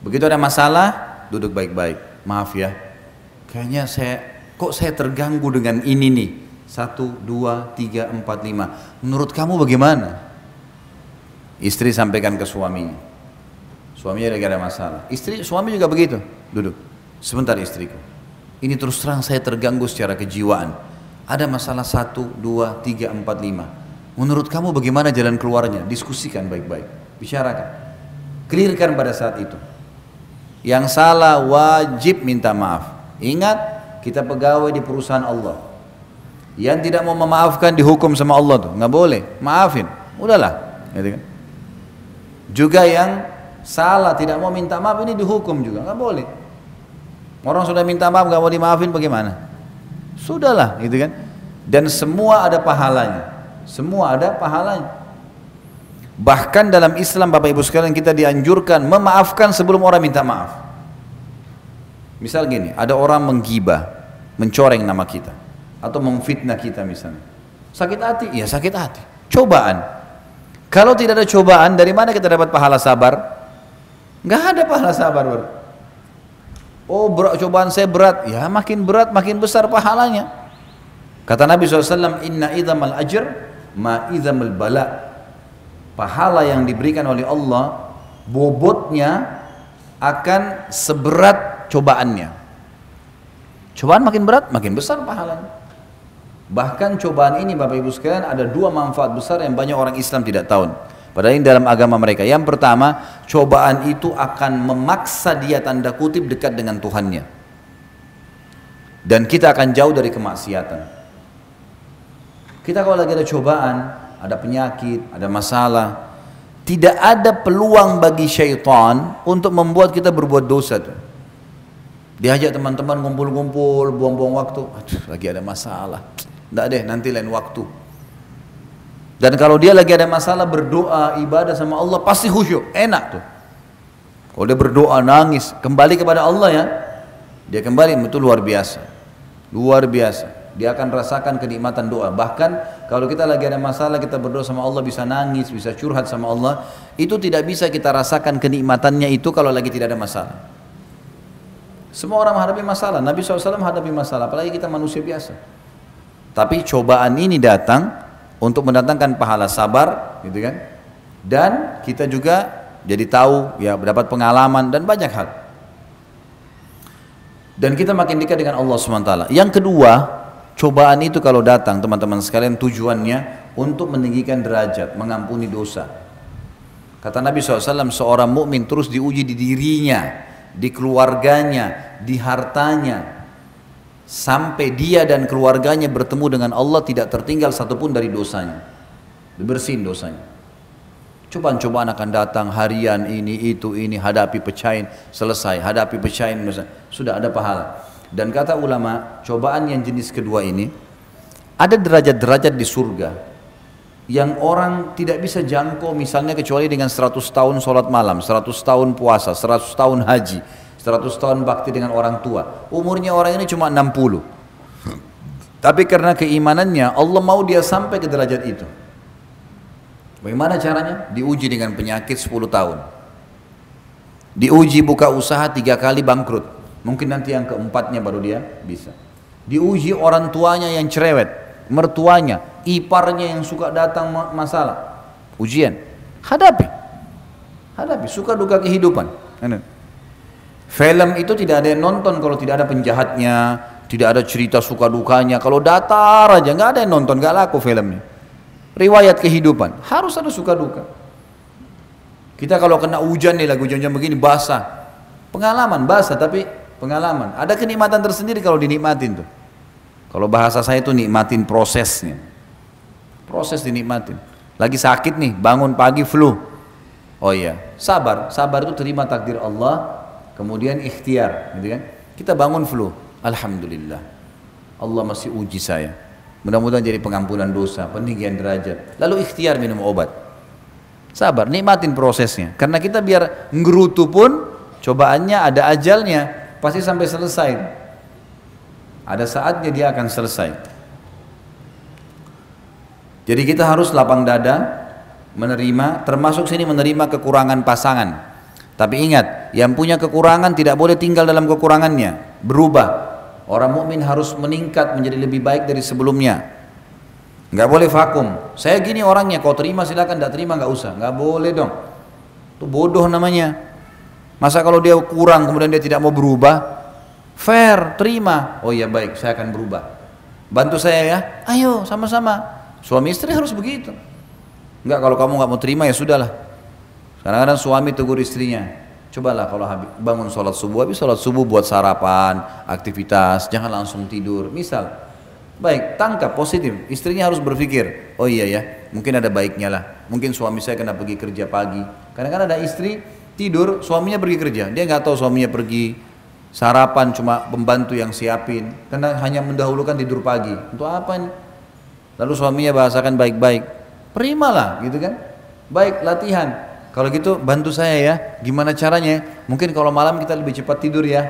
Begitu ada masalah, duduk baik-baik. Maaf ya, kayaknya saya kok saya terganggu dengan ini nih satu, dua, tiga, empat, lima. Menurut kamu bagaimana? Istri sampaikan ke suaminya. Suaminya lagi ada masalah. Istri, suami juga begitu. Duduk. Sebentar istriku. Ini terus terang saya terganggu secara kejiwaan. Ada masalah satu, dua, tiga, empat, lima. Menurut kamu bagaimana jalan keluarnya? Diskusikan baik-baik. Bicarakan. Clearkan pada saat itu. Yang salah wajib minta maaf. Ingat, kita pegawai di perusahaan Allah. Yang tidak mau memaafkan dihukum sama Allah tuh, nggak boleh. Maafin, udahlah. Gitu kan? Juga yang salah tidak mau minta maaf ini dihukum juga, nggak boleh. Orang sudah minta maaf nggak mau dimaafin bagaimana? Sudahlah, gitu kan? Dan semua ada pahalanya. Semua ada pahalanya. Bahkan dalam Islam Bapak Ibu sekalian kita dianjurkan memaafkan sebelum orang minta maaf. Misal gini, ada orang menggibah, mencoreng nama kita atau memfitnah kita misalnya. Sakit hati? Ya sakit hati. Cobaan. Kalau tidak ada cobaan, dari mana kita dapat pahala sabar? Enggak ada pahala sabar. Bro. Oh berat, cobaan saya berat. Ya makin berat, makin besar pahalanya. Kata Nabi SAW, Inna idhamal ajr ma idhamal bala. Pahala yang diberikan oleh Allah, bobotnya akan seberat cobaannya. Cobaan makin berat, makin besar pahalanya. Bahkan cobaan ini Bapak Ibu sekalian ada dua manfaat besar yang banyak orang Islam tidak tahu. Padahal ini dalam agama mereka. Yang pertama, cobaan itu akan memaksa dia tanda kutip dekat dengan Tuhannya. Dan kita akan jauh dari kemaksiatan. Kita kalau lagi ada cobaan, ada penyakit, ada masalah, tidak ada peluang bagi syaitan untuk membuat kita berbuat dosa tuh. Diajak teman-teman ngumpul-ngumpul, buang-buang waktu. Aduh, lagi ada masalah. Tidak deh, nanti lain waktu. Dan kalau dia lagi ada masalah berdoa, ibadah sama Allah, pasti khusyuk, enak tuh. Kalau dia berdoa, nangis, kembali kepada Allah ya, dia kembali itu luar biasa. Luar biasa. Dia akan rasakan kenikmatan doa. Bahkan kalau kita lagi ada masalah, kita berdoa sama Allah, bisa nangis, bisa curhat sama Allah. Itu tidak bisa kita rasakan kenikmatannya itu kalau lagi tidak ada masalah. Semua orang menghadapi masalah. Nabi SAW menghadapi masalah, apalagi kita manusia biasa. Tapi cobaan ini datang untuk mendatangkan pahala sabar, gitu kan? Dan kita juga jadi tahu, ya dapat pengalaman dan banyak hal. Dan kita makin dekat dengan Allah SWT. Yang kedua, cobaan itu kalau datang teman-teman sekalian tujuannya untuk meninggikan derajat, mengampuni dosa. Kata Nabi SAW, seorang mukmin terus diuji di dirinya, di keluarganya, di hartanya, sampai dia dan keluarganya bertemu dengan Allah tidak tertinggal satupun dari dosanya. Dibersihin dosanya. Cobaan-cobaan akan datang harian ini, itu, ini, hadapi pecahin, selesai, hadapi pecahin, sudah ada pahala. Dan kata ulama, cobaan yang jenis kedua ini, ada derajat-derajat di surga yang orang tidak bisa jangkau misalnya kecuali dengan 100 tahun sholat malam, 100 tahun puasa, 100 tahun haji, 100 tahun bakti dengan orang tua. Umurnya orang ini cuma 60. Tapi karena keimanannya Allah mau dia sampai ke derajat itu. Bagaimana caranya? Diuji dengan penyakit 10 tahun. Diuji buka usaha tiga kali bangkrut. Mungkin nanti yang keempatnya baru dia bisa. Diuji orang tuanya yang cerewet, mertuanya, iparnya yang suka datang masalah. Ujian. Hadapi. Hadapi. Suka duka kehidupan. Film itu tidak ada yang nonton kalau tidak ada penjahatnya, tidak ada cerita suka dukanya. Kalau datar aja nggak ada yang nonton, nggak laku filmnya. Riwayat kehidupan harus ada suka duka. Kita kalau kena hujan nih lagu hujan-hujan begini basah, pengalaman basah tapi pengalaman. Ada kenikmatan tersendiri kalau dinikmatin tuh. Kalau bahasa saya itu nikmatin prosesnya. Proses dinikmatin. Lagi sakit nih, bangun pagi flu. Oh iya, sabar. Sabar itu terima takdir Allah, kemudian ikhtiar, gitu kan? Kita bangun flu, alhamdulillah. Allah masih uji saya. Mudah-mudahan jadi pengampunan dosa, peninggian derajat. Lalu ikhtiar minum obat. Sabar, nikmatin prosesnya. Karena kita biar ngerutu pun cobaannya ada ajalnya, pasti sampai selesai. Ada saatnya dia akan selesai. Jadi kita harus lapang dada menerima, termasuk sini menerima kekurangan pasangan. Tapi ingat, yang punya kekurangan tidak boleh tinggal dalam kekurangannya, berubah. Orang mukmin harus meningkat menjadi lebih baik dari sebelumnya. Nggak boleh vakum. Saya gini orangnya, kau terima silakan, tidak terima nggak usah. Nggak boleh dong. Itu bodoh namanya. Masa kalau dia kurang kemudian dia tidak mau berubah, fair, terima. Oh iya baik, saya akan berubah. Bantu saya ya, ayo sama-sama. Suami istri harus begitu. Enggak kalau kamu nggak mau terima ya sudahlah. Kadang-kadang suami tegur istrinya, cobalah kalau habis, bangun sholat subuh, habis sholat subuh buat sarapan, aktivitas, jangan langsung tidur. Misal, baik tangkap positif, istrinya harus berpikir, oh iya ya, mungkin ada baiknya lah. Mungkin suami saya kena pergi kerja pagi. Kadang-kadang ada istri tidur, suaminya pergi kerja, dia nggak tahu suaminya pergi sarapan cuma pembantu yang siapin, karena hanya mendahulukan tidur pagi. Untuk apa ini? Lalu suaminya bahasakan baik-baik. Terimalah gitu kan. Baik latihan. Kalau gitu bantu saya ya. Gimana caranya? Mungkin kalau malam kita lebih cepat tidur ya.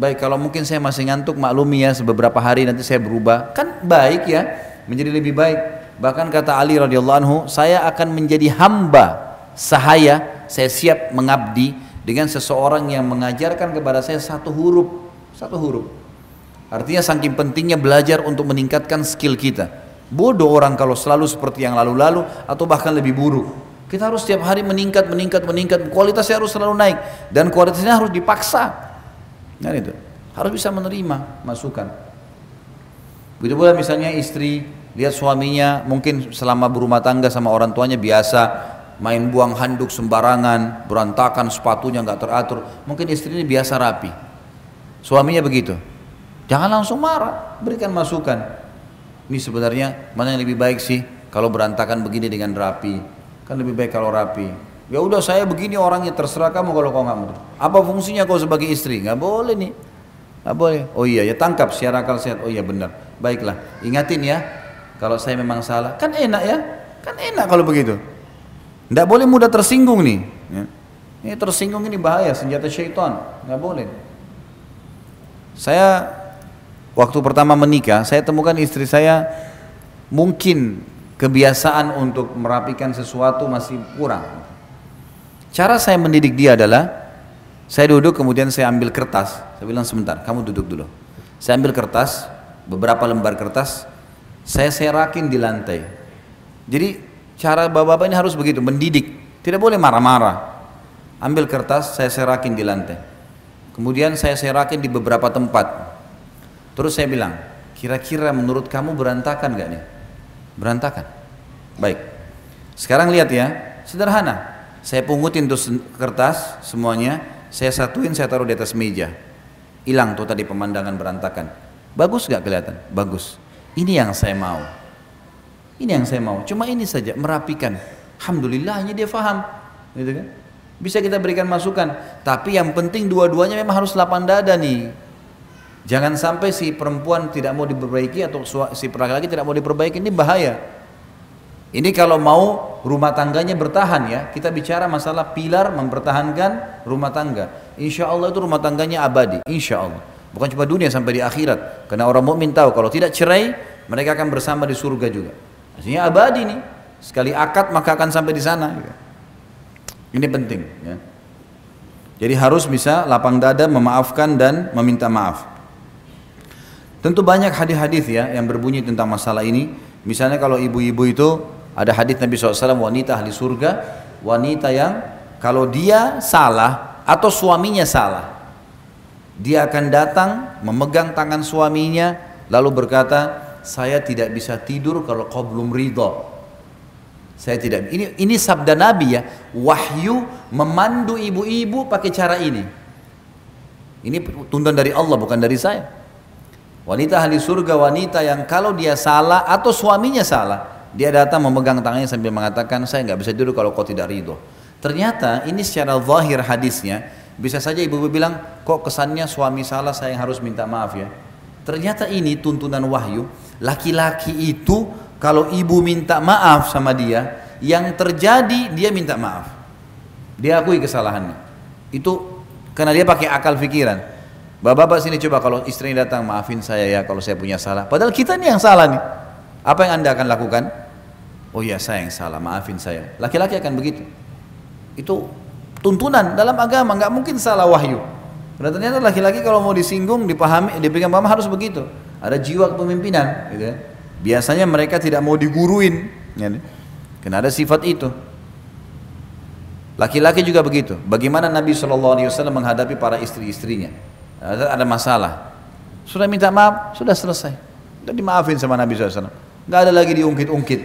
Baik kalau mungkin saya masih ngantuk maklumi ya beberapa hari nanti saya berubah. Kan baik ya. Menjadi lebih baik. Bahkan kata Ali radhiyallahu anhu, saya akan menjadi hamba sahaya, saya siap mengabdi dengan seseorang yang mengajarkan kepada saya satu huruf, satu huruf. Artinya saking pentingnya belajar untuk meningkatkan skill kita. Bodoh orang kalau selalu seperti yang lalu-lalu atau bahkan lebih buruk. Kita harus setiap hari meningkat, meningkat, meningkat. Kualitasnya harus selalu naik dan kualitasnya harus dipaksa. Nah itu harus bisa menerima masukan. Begitu pula misalnya istri lihat suaminya mungkin selama berumah tangga sama orang tuanya biasa main buang handuk sembarangan, berantakan sepatunya nggak teratur. Mungkin istri ini biasa rapi. Suaminya begitu. Jangan langsung marah, berikan masukan. Ini sebenarnya mana yang lebih baik sih kalau berantakan begini dengan rapi? Kan lebih baik kalau rapi. Ya udah saya begini orangnya terserah kamu kalau kau nggak mau. Apa fungsinya kau sebagai istri? Nggak boleh nih. Nggak boleh. Oh iya ya tangkap secara akal sehat. Oh iya benar. Baiklah. Ingatin ya. Kalau saya memang salah. Kan enak ya. Kan enak kalau begitu. Nggak boleh mudah tersinggung nih. Ya. Ini tersinggung ini bahaya, senjata syaitan. Nggak boleh. Saya waktu pertama menikah, saya temukan istri saya mungkin kebiasaan untuk merapikan sesuatu masih kurang. Cara saya mendidik dia adalah saya duduk kemudian saya ambil kertas. Saya bilang sebentar, kamu duduk dulu. Saya ambil kertas, beberapa lembar kertas, saya serakin di lantai. Jadi Cara bapak-bapak ini harus begitu, mendidik. Tidak boleh marah-marah. Ambil kertas, saya serakin di lantai. Kemudian saya serakin di beberapa tempat. Terus saya bilang, kira-kira menurut kamu berantakan gak nih? Berantakan. Baik. Sekarang lihat ya, sederhana. Saya pungutin tuh kertas semuanya, saya satuin, saya taruh di atas meja. Hilang tuh tadi pemandangan berantakan. Bagus gak kelihatan? Bagus. Ini yang saya mau. Ini yang saya mau. Cuma ini saja merapikan. Alhamdulillahnya dia faham. Gitu kan? Bisa kita berikan masukan. Tapi yang penting dua-duanya memang harus lapang dada nih. Jangan sampai si perempuan tidak mau diperbaiki atau si laki-laki tidak mau diperbaiki. Ini bahaya. Ini kalau mau rumah tangganya bertahan ya. Kita bicara masalah pilar mempertahankan rumah tangga. Insya Allah itu rumah tangganya abadi. Insya Allah. Bukan cuma dunia sampai di akhirat. Karena orang mukmin tahu kalau tidak cerai mereka akan bersama di surga juga. Artinya abadi nih. Sekali akad maka akan sampai di sana. Ini penting. Ya. Jadi harus bisa lapang dada memaafkan dan meminta maaf. Tentu banyak hadis-hadis ya yang berbunyi tentang masalah ini. Misalnya kalau ibu-ibu itu ada hadis Nabi SAW wanita ahli surga, wanita yang kalau dia salah atau suaminya salah, dia akan datang memegang tangan suaminya lalu berkata, saya tidak bisa tidur kalau kau belum ridho. Saya tidak. Ini ini sabda Nabi ya. Wahyu memandu ibu-ibu pakai cara ini. Ini tuntunan dari Allah bukan dari saya. Wanita ahli surga wanita yang kalau dia salah atau suaminya salah, dia datang memegang tangannya sambil mengatakan saya nggak bisa tidur kalau kau tidak ridho. Ternyata ini secara zahir hadisnya bisa saja ibu-ibu bilang kok kesannya suami salah saya yang harus minta maaf ya. Ternyata ini tuntunan wahyu Laki-laki itu kalau ibu minta maaf sama dia, yang terjadi dia minta maaf. Dia akui kesalahannya. Itu karena dia pakai akal pikiran. Bapak-bapak sini coba kalau istrinya datang maafin saya ya kalau saya punya salah. Padahal kita nih yang salah nih. Apa yang anda akan lakukan? Oh iya saya yang salah, maafin saya. Laki-laki akan begitu. Itu tuntunan dalam agama, nggak mungkin salah wahyu. Karena ternyata laki-laki kalau mau disinggung, dipahami, diberikan paham harus begitu. Ada jiwa kepemimpinan, gitu ya. Biasanya mereka tidak mau diguruin, ya, karena ada sifat itu. Laki-laki juga begitu. Bagaimana Nabi Shallallahu Alaihi Wasallam menghadapi para istri-istrinya? Ada, masalah, sudah minta maaf, sudah selesai. Sudah dimaafin sama Nabi SAW. Gak ada lagi diungkit-ungkit.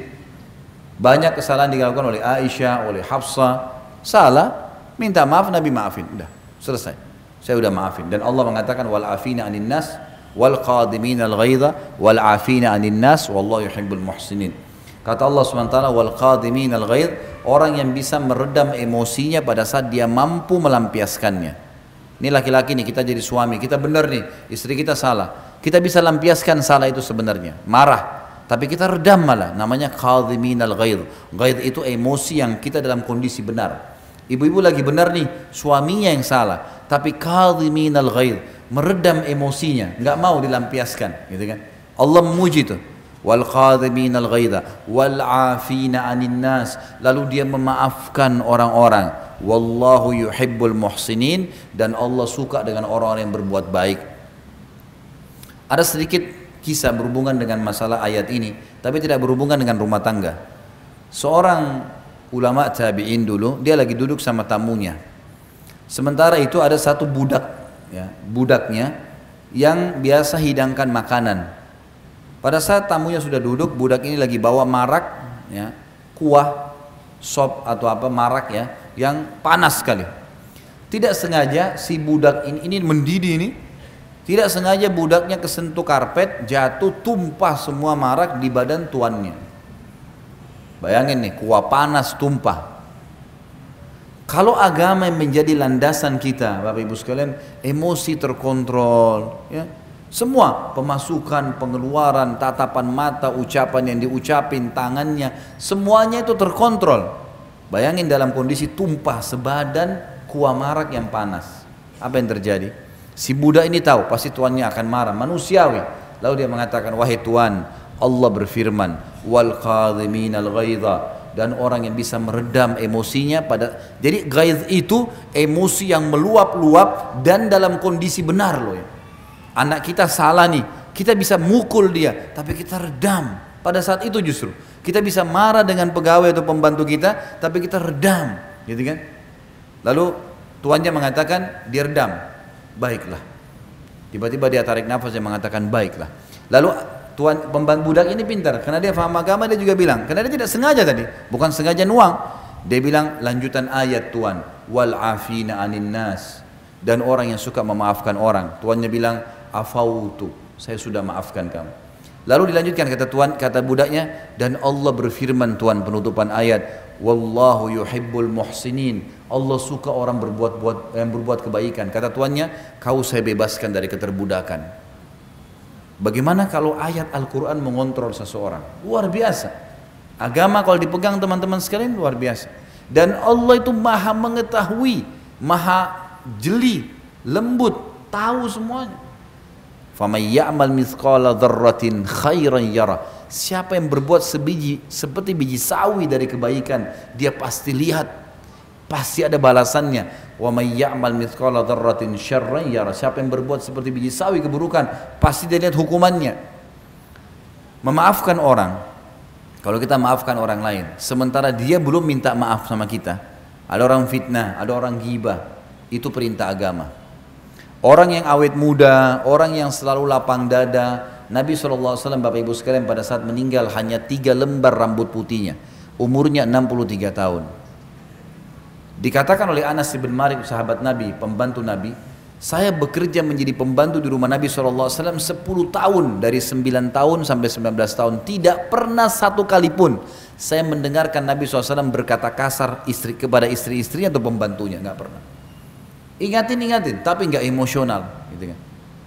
Banyak kesalahan dilakukan oleh Aisyah, oleh Hafsah. Salah, minta maaf, Nabi maafin. Udah, selesai. Saya udah maafin. Dan Allah mengatakan wal afina anin nas wal qadimin al ghaidha wal afina anin nas wallahu yuhibbul muhsinin. Kata Allah SWT wal qadimin al ghaidh orang yang bisa meredam emosinya pada saat dia mampu melampiaskannya. Ini laki-laki nih kita jadi suami, kita benar nih, istri kita salah. Kita bisa lampiaskan salah itu sebenarnya, marah. Tapi kita redam malah, namanya qadimin al ghaidh. Ghaidh itu emosi yang kita dalam kondisi benar. Ibu-ibu lagi benar nih, suaminya yang salah, tapi qadimin al meredam emosinya, nggak mau dilampiaskan, gitu kan? Allah memuji itu. Wal qadhimin al ghaidha wal afina anin nas. Lalu dia memaafkan orang-orang. Wallahu yuhibbul muhsinin dan Allah suka dengan orang-orang yang berbuat baik. Ada sedikit kisah berhubungan dengan masalah ayat ini, tapi tidak berhubungan dengan rumah tangga. Seorang ulama tabi'in dulu, dia lagi duduk sama tamunya. Sementara itu ada satu budak ya, budaknya yang biasa hidangkan makanan. Pada saat tamunya sudah duduk, budak ini lagi bawa marak, ya, kuah, sop atau apa marak ya yang panas sekali. Tidak sengaja si budak ini, ini mendidih ini, tidak sengaja budaknya kesentuh karpet, jatuh tumpah semua marak di badan tuannya. Bayangin nih, kuah panas tumpah. Kalau agama yang menjadi landasan kita, Bapak Ibu sekalian, emosi terkontrol, ya, semua pemasukan, pengeluaran, tatapan mata, ucapan yang diucapin, tangannya, semuanya itu terkontrol. Bayangin dalam kondisi tumpah sebadan kuah marak yang panas. Apa yang terjadi? Si budak ini tahu pasti tuannya akan marah, manusiawi. Lalu dia mengatakan, "Wahai Tuan, Allah berfirman, wal al dan orang yang bisa meredam emosinya pada jadi ghaidh itu emosi yang meluap-luap dan dalam kondisi benar loh ya anak kita salah nih, kita bisa mukul dia, tapi kita redam. Pada saat itu justru kita bisa marah dengan pegawai atau pembantu kita, tapi kita redam, gitu kan? Lalu tuannya mengatakan dia redam, baiklah. Tiba-tiba dia tarik nafas dan mengatakan baiklah. Lalu tuan pembantu budak ini pintar karena dia faham agama dia juga bilang karena dia tidak sengaja tadi bukan sengaja nuang dia bilang lanjutan ayat tuan wal afina anin nas dan orang yang suka memaafkan orang tuannya bilang afautu. Saya sudah maafkan kamu. Lalu dilanjutkan kata tuan kata budaknya dan Allah berfirman tuan penutupan ayat wallahu yuhibbul muhsinin Allah suka orang berbuat buat yang berbuat kebaikan. Kata tuannya kau saya bebaskan dari keterbudakan. Bagaimana kalau ayat Al-Quran mengontrol seseorang? Luar biasa. Agama kalau dipegang teman-teman sekalian luar biasa. Dan Allah itu maha mengetahui maha jeli lembut tahu semuanya Faman ya'mal mithqala dzarratin khairan yara. Siapa yang berbuat sebiji seperti biji sawi dari kebaikan, dia pasti lihat, pasti ada balasannya. Wa may ya'mal mithqala dzarratin yara. Siapa yang berbuat seperti biji sawi keburukan, pasti dia lihat hukumannya. Memaafkan orang, kalau kita maafkan orang lain, sementara dia belum minta maaf sama kita, ada orang fitnah, ada orang gibah, itu perintah agama. Orang yang awet muda, orang yang selalu lapang dada. Nabi SAW Bapak Ibu sekalian pada saat meninggal hanya tiga lembar rambut putihnya. Umurnya 63 tahun. Dikatakan oleh Anas bin Malik sahabat Nabi, pembantu Nabi, saya bekerja menjadi pembantu di rumah Nabi SAW 10 tahun dari 9 tahun sampai 19 tahun tidak pernah satu kali pun saya mendengarkan Nabi SAW berkata kasar istri kepada istri-istrinya atau pembantunya nggak pernah Ingatin ingatin, tapi nggak emosional, gitu kan.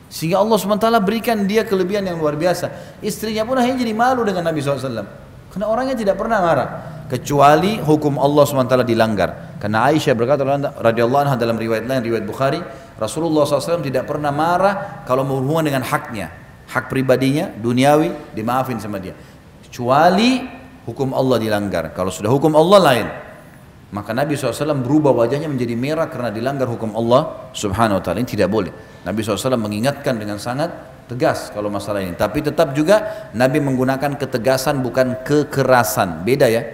Sehingga Allah SWT berikan dia kelebihan yang luar biasa. Istrinya pun akhirnya jadi malu dengan Nabi SAW. Karena orangnya tidak pernah marah. Kecuali hukum Allah SWT dilanggar. Karena Aisyah berkata radhiyallahu anha dalam riwayat lain, riwayat Bukhari, Rasulullah SAW tidak pernah marah kalau berhubungan dengan haknya. Hak pribadinya, duniawi, dimaafin sama dia. Kecuali hukum Allah dilanggar. Kalau sudah hukum Allah lain. Maka Nabi SAW berubah wajahnya menjadi merah karena dilanggar hukum Allah Subhanahu Wa Taala. Ini tidak boleh. Nabi SAW mengingatkan dengan sangat tegas kalau masalah ini. Tapi tetap juga Nabi menggunakan ketegasan bukan kekerasan. Beda ya.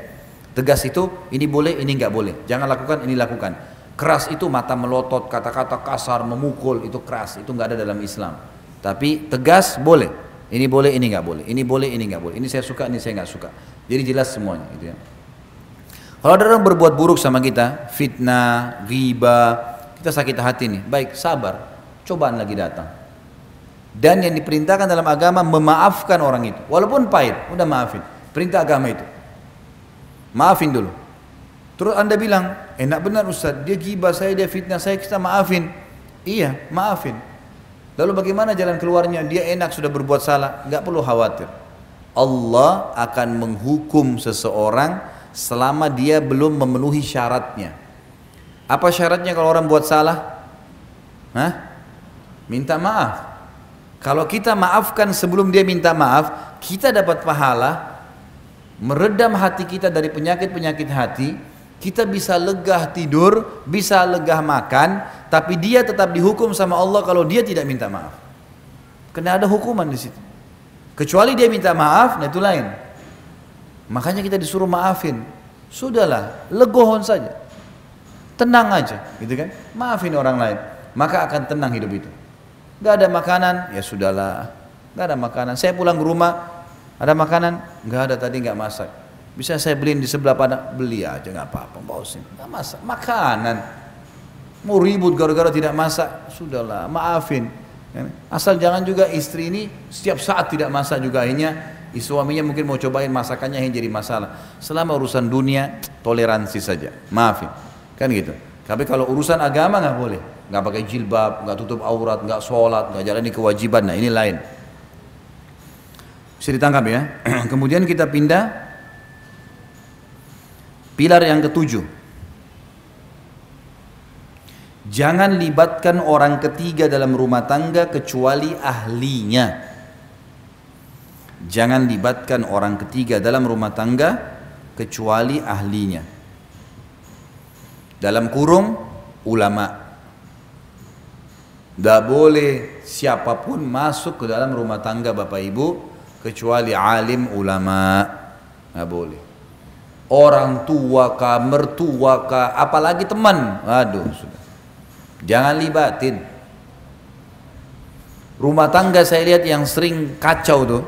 Tegas itu ini boleh, ini nggak boleh. Jangan lakukan, ini lakukan. Keras itu mata melotot, kata-kata kasar, memukul itu keras. Itu nggak ada dalam Islam. Tapi tegas boleh. Ini boleh, ini nggak boleh. Ini boleh, ini nggak boleh. Ini saya suka, ini saya nggak suka. Jadi jelas semuanya. Gitu ya. Kalau ada orang berbuat buruk sama kita, fitnah, riba, kita sakit hati nih. Baik, sabar. Cobaan lagi datang. Dan yang diperintahkan dalam agama memaafkan orang itu. Walaupun pahit, udah maafin. Perintah agama itu. Maafin dulu. Terus anda bilang, enak benar Ustaz, dia gibah saya, dia fitnah saya, kita maafin. Iya, maafin. Lalu bagaimana jalan keluarnya? Dia enak sudah berbuat salah, nggak perlu khawatir. Allah akan menghukum seseorang selama dia belum memenuhi syaratnya. Apa syaratnya kalau orang buat salah? Hah? Minta maaf. Kalau kita maafkan sebelum dia minta maaf, kita dapat pahala meredam hati kita dari penyakit-penyakit hati, kita bisa legah tidur, bisa legah makan, tapi dia tetap dihukum sama Allah kalau dia tidak minta maaf. Karena ada hukuman di situ. Kecuali dia minta maaf, nah itu lain. Makanya kita disuruh maafin. Sudahlah, legohon saja. Tenang aja, gitu kan? Maafin orang lain, maka akan tenang hidup itu. Gak ada makanan, ya sudahlah. Gak ada makanan. Saya pulang ke rumah, ada makanan? Gak ada tadi gak masak. Bisa saya beliin di sebelah pada beli aja nggak apa-apa, sini. Nggak masak, makanan. Mau ribut gara-gara tidak masak, sudahlah, maafin. Asal jangan juga istri ini setiap saat tidak masak juga akhirnya suaminya mungkin mau cobain masakannya yang jadi masalah. Selama urusan dunia toleransi saja, maafin, kan gitu. Tapi kalau urusan agama nggak boleh, nggak pakai jilbab, nggak tutup aurat, nggak sholat, nggak jalani kewajiban. Nah ini lain. Bisa ditangkap ya. Kemudian kita pindah pilar yang ketujuh. Jangan libatkan orang ketiga dalam rumah tangga kecuali ahlinya. Jangan libatkan orang ketiga dalam rumah tangga kecuali ahlinya. Dalam kurung ulama. Tidak boleh siapa pun masuk ke dalam rumah tangga Bapak Ibu kecuali alim ulama. Tidak boleh. Orang tua kah, mertua kah, apalagi teman. Aduh, sudah. Jangan libatin. Rumah tangga saya lihat yang sering kacau tuh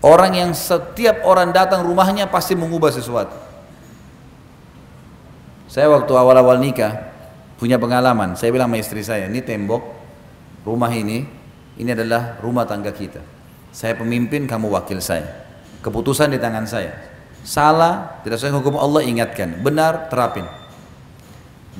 Orang yang setiap orang datang rumahnya pasti mengubah sesuatu. Saya waktu awal-awal nikah punya pengalaman. Saya bilang sama istri saya, ini tembok rumah ini, ini adalah rumah tangga kita. Saya pemimpin, kamu wakil saya. Keputusan di tangan saya. Salah, tidak sesuai hukum Allah ingatkan. Benar, terapin.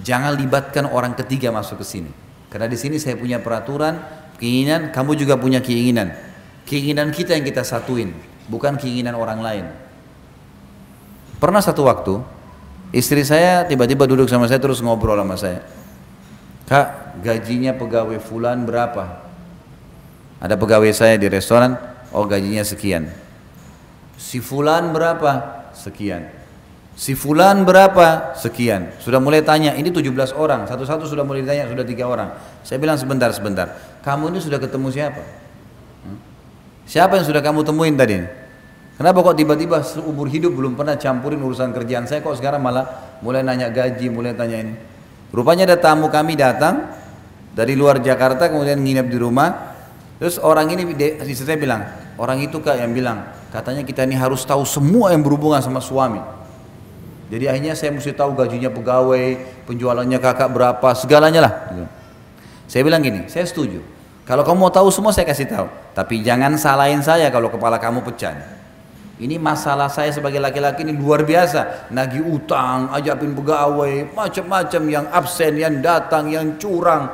Jangan libatkan orang ketiga masuk ke sini. Karena di sini saya punya peraturan, keinginan, kamu juga punya keinginan Keinginan kita yang kita satuin, bukan keinginan orang lain. Pernah satu waktu, istri saya tiba-tiba duduk sama saya terus ngobrol sama saya. Kak, gajinya pegawai fulan berapa? Ada pegawai saya di restoran, oh gajinya sekian. Si fulan berapa? Sekian. Si fulan berapa? Sekian. Sudah mulai tanya, ini 17 orang, satu-satu sudah mulai ditanya, sudah tiga orang. Saya bilang sebentar, sebentar. Kamu ini sudah ketemu siapa? Siapa yang sudah kamu temuin tadi? Kenapa kok tiba-tiba seumur hidup belum pernah campurin urusan kerjaan saya kok sekarang malah mulai nanya gaji, mulai tanya ini. Rupanya ada tamu kami datang dari luar Jakarta kemudian nginep di rumah. Terus orang ini istri saya bilang, orang itu kak yang bilang, katanya kita ini harus tahu semua yang berhubungan sama suami. Jadi akhirnya saya mesti tahu gajinya pegawai, penjualannya kakak berapa, segalanya lah. Saya bilang gini, saya setuju. Kalau kamu mau tahu semua saya kasih tahu. Tapi jangan salahin saya kalau kepala kamu pecah. Ini masalah saya sebagai laki-laki ini luar biasa. Nagi utang, ajapin pegawai, macam-macam yang absen, yang datang, yang curang,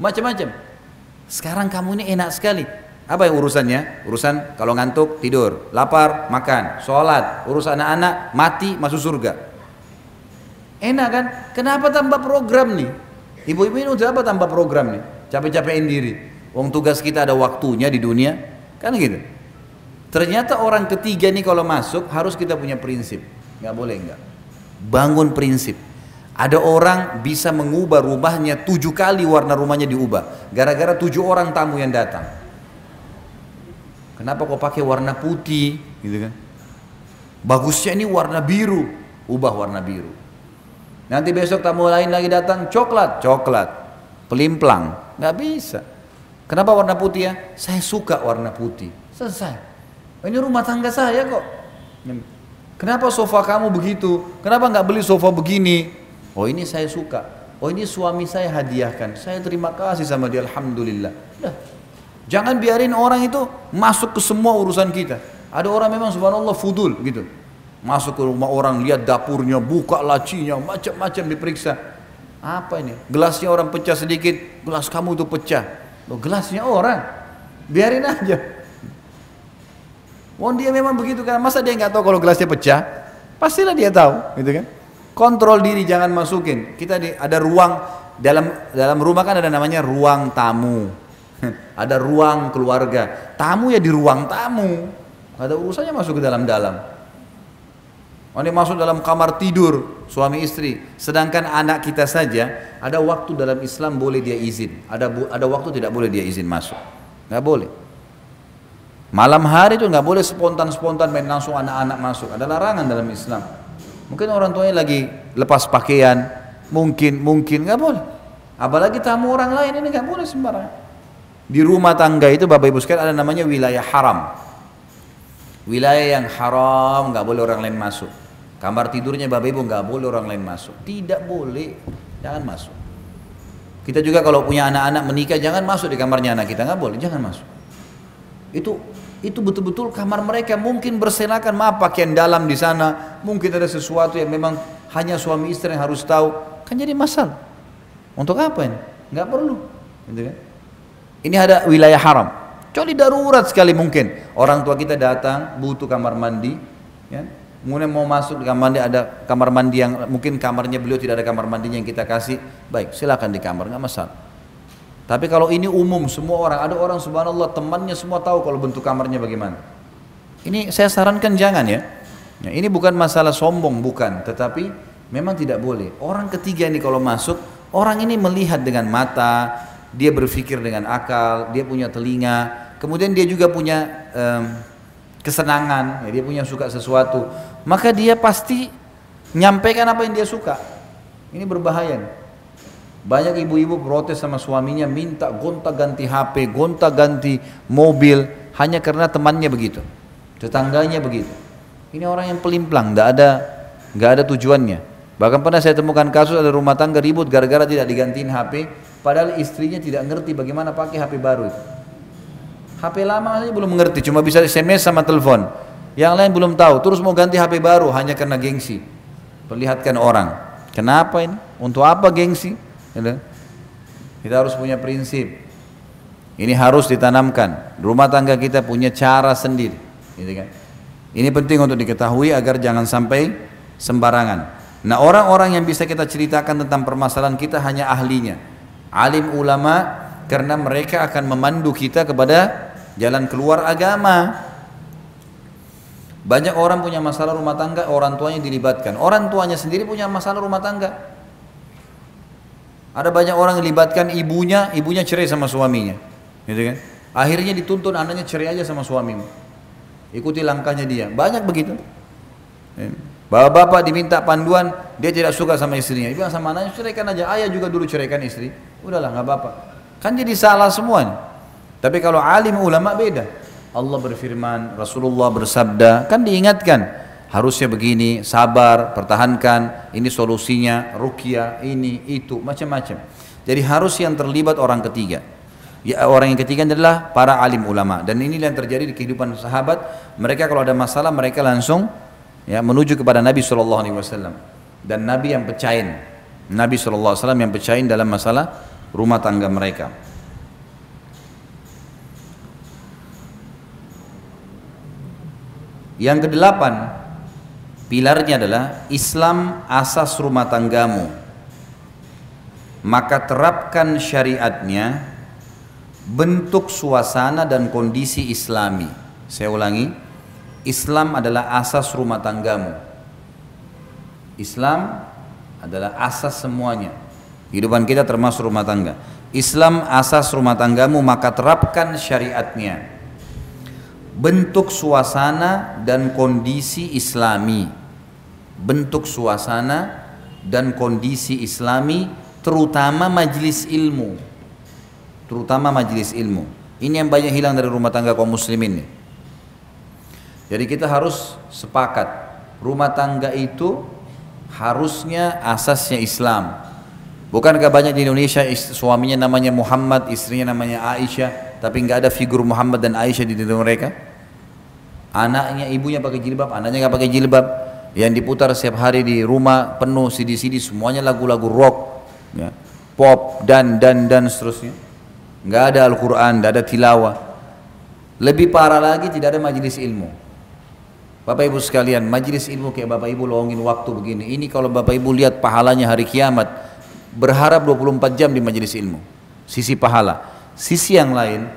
macam-macam. Sekarang kamu ini enak sekali. Apa yang urusannya? Urusan kalau ngantuk tidur, lapar makan, sholat, urus anak-anak mati masuk surga. Enak kan? Kenapa tambah program nih? Ibu-ibu ini udah apa tambah program nih? Capek-capekin diri. Wong tugas kita ada waktunya di dunia, kan gitu. Ternyata orang ketiga nih kalau masuk harus kita punya prinsip, nggak boleh nggak. Bangun prinsip. Ada orang bisa mengubah rumahnya tujuh kali warna rumahnya diubah, gara-gara tujuh orang tamu yang datang. Kenapa kok pakai warna putih, gitu kan? Bagusnya ini warna biru, ubah warna biru. Nanti besok tamu lain lagi datang coklat, coklat, pelimplang, nggak bisa. Kenapa warna putih ya? Saya suka warna putih. Selesai. Ini rumah tangga saya kok. Kenapa sofa kamu begitu? Kenapa nggak beli sofa begini? Oh ini saya suka. Oh ini suami saya hadiahkan. Saya terima kasih sama dia. Alhamdulillah. Nah, jangan biarin orang itu masuk ke semua urusan kita. Ada orang memang subhanallah fudul gitu. Masuk ke rumah orang, lihat dapurnya, buka lacinya, macam-macam diperiksa. Apa ini? Gelasnya orang pecah sedikit, gelas kamu itu pecah. Loh, gelasnya orang. Biarin aja. Wong dia memang begitu kan. Masa dia nggak tahu kalau gelasnya pecah? Pastilah dia tahu, gitu kan? Kontrol diri jangan masukin. Kita di, ada ruang dalam dalam rumah kan ada namanya ruang tamu. ada ruang keluarga. Tamu ya di ruang tamu. Ada urusannya masuk ke dalam-dalam. Ini masuk dalam kamar tidur suami istri. Sedangkan anak kita saja ada waktu dalam Islam boleh dia izin. Ada ada waktu tidak boleh dia izin masuk. Nggak boleh. Malam hari itu nggak boleh spontan-spontan main langsung anak-anak masuk. Ada larangan dalam Islam. Mungkin orang tuanya lagi lepas pakaian, mungkin mungkin nggak boleh. Apalagi tamu orang lain ini nggak boleh sembarangan. Di rumah tangga itu Bapak Ibu sekalian ada namanya wilayah haram. Wilayah yang haram nggak boleh orang lain masuk. Kamar tidurnya bapak ibu nggak boleh orang lain masuk. Tidak boleh, jangan masuk. Kita juga kalau punya anak-anak menikah jangan masuk di kamarnya anak kita nggak boleh, jangan masuk. Itu itu betul-betul kamar mereka mungkin berselakan maaf pakaian dalam di sana, mungkin ada sesuatu yang memang hanya suami istri yang harus tahu, kan jadi masalah. Untuk apa ini? Nggak perlu, gitu kan? Ini ada wilayah haram. Kecuali darurat sekali mungkin. Orang tua kita datang butuh kamar mandi, ya. Kemudian mau masuk kamar mandi ada kamar mandi yang mungkin kamarnya beliau tidak ada kamar mandinya yang kita kasih. Baik, silakan di kamar nggak masalah. Tapi kalau ini umum semua orang, ada orang subhanallah temannya semua tahu kalau bentuk kamarnya bagaimana. Ini saya sarankan jangan ya. ya ini bukan masalah sombong bukan, tetapi memang tidak boleh. Orang ketiga ini kalau masuk, orang ini melihat dengan mata, dia berpikir dengan akal, dia punya telinga, kemudian dia juga punya um, kesenangan, ya, dia punya suka sesuatu, maka dia pasti nyampaikan apa yang dia suka. Ini berbahaya. Banyak ibu-ibu protes sama suaminya minta gonta ganti HP, gonta ganti mobil hanya karena temannya begitu, tetangganya begitu. Ini orang yang pelimplang, tidak ada nggak ada tujuannya. Bahkan pernah saya temukan kasus ada rumah tangga ribut gara-gara tidak digantiin HP, padahal istrinya tidak ngerti bagaimana pakai HP baru itu. HP lama saja belum mengerti, cuma bisa SMS sama telepon. Yang lain belum tahu, terus mau ganti HP baru hanya karena gengsi. Perlihatkan orang. Kenapa ini? Untuk apa gengsi? Gitu. Kita harus punya prinsip. Ini harus ditanamkan. Rumah tangga kita punya cara sendiri. Gitu kan? Ini penting untuk diketahui agar jangan sampai sembarangan. Nah orang-orang yang bisa kita ceritakan tentang permasalahan kita hanya ahlinya. Alim ulama karena mereka akan memandu kita kepada jalan keluar agama. Banyak orang punya masalah rumah tangga, orang tuanya dilibatkan. Orang tuanya sendiri punya masalah rumah tangga. Ada banyak orang yang dilibatkan ibunya, ibunya cerai sama suaminya. Gitu kan? Akhirnya dituntun anaknya cerai aja sama suamimu. Ikuti langkahnya dia. Banyak begitu. Ya. Bapak-bapak diminta panduan, dia tidak suka sama istrinya. Bilang sama anaknya, ceraikan aja. Ayah juga dulu ceraikan istri. Udahlah, nggak apa-apa. Kan jadi salah semua. Tapi kalau alim ulama beda. Allah berfirman, Rasulullah bersabda, kan diingatkan harusnya begini, sabar, pertahankan, ini solusinya, rukyah, ini, itu, macam-macam. Jadi harus yang terlibat orang ketiga. Ya, orang yang ketiga adalah para alim ulama dan ini yang terjadi di kehidupan sahabat. Mereka kalau ada masalah mereka langsung ya menuju kepada Nabi Wasallam dan Nabi yang pecahin, Nabi Wasallam yang pecahin dalam masalah rumah tangga mereka. Yang kedelapan, pilarnya adalah Islam asas rumah tanggamu. Maka terapkan syariatnya bentuk suasana dan kondisi islami. Saya ulangi, Islam adalah asas rumah tanggamu. Islam adalah asas semuanya. Kehidupan kita termasuk rumah tangga. Islam asas rumah tanggamu maka terapkan syariatnya bentuk suasana dan kondisi islami. Bentuk suasana dan kondisi islami terutama majelis ilmu. Terutama majelis ilmu. Ini yang banyak hilang dari rumah tangga kaum muslimin nih. Jadi kita harus sepakat rumah tangga itu harusnya asasnya Islam. Bukankah banyak di Indonesia suaminya namanya Muhammad istrinya namanya Aisyah tapi nggak ada figur Muhammad dan Aisyah di dalam mereka anaknya ibunya pakai jilbab anaknya nggak pakai jilbab yang diputar setiap hari di rumah penuh CD-CD semuanya lagu-lagu rock ya, pop dan dan dan seterusnya nggak ada Al-Quran nggak ada tilawah lebih parah lagi tidak ada majelis ilmu Bapak Ibu sekalian, majelis ilmu kayak Bapak Ibu lowongin waktu begini. Ini kalau Bapak Ibu lihat pahalanya hari kiamat, berharap 24 jam di majelis ilmu. Sisi pahala. Sisi yang lain,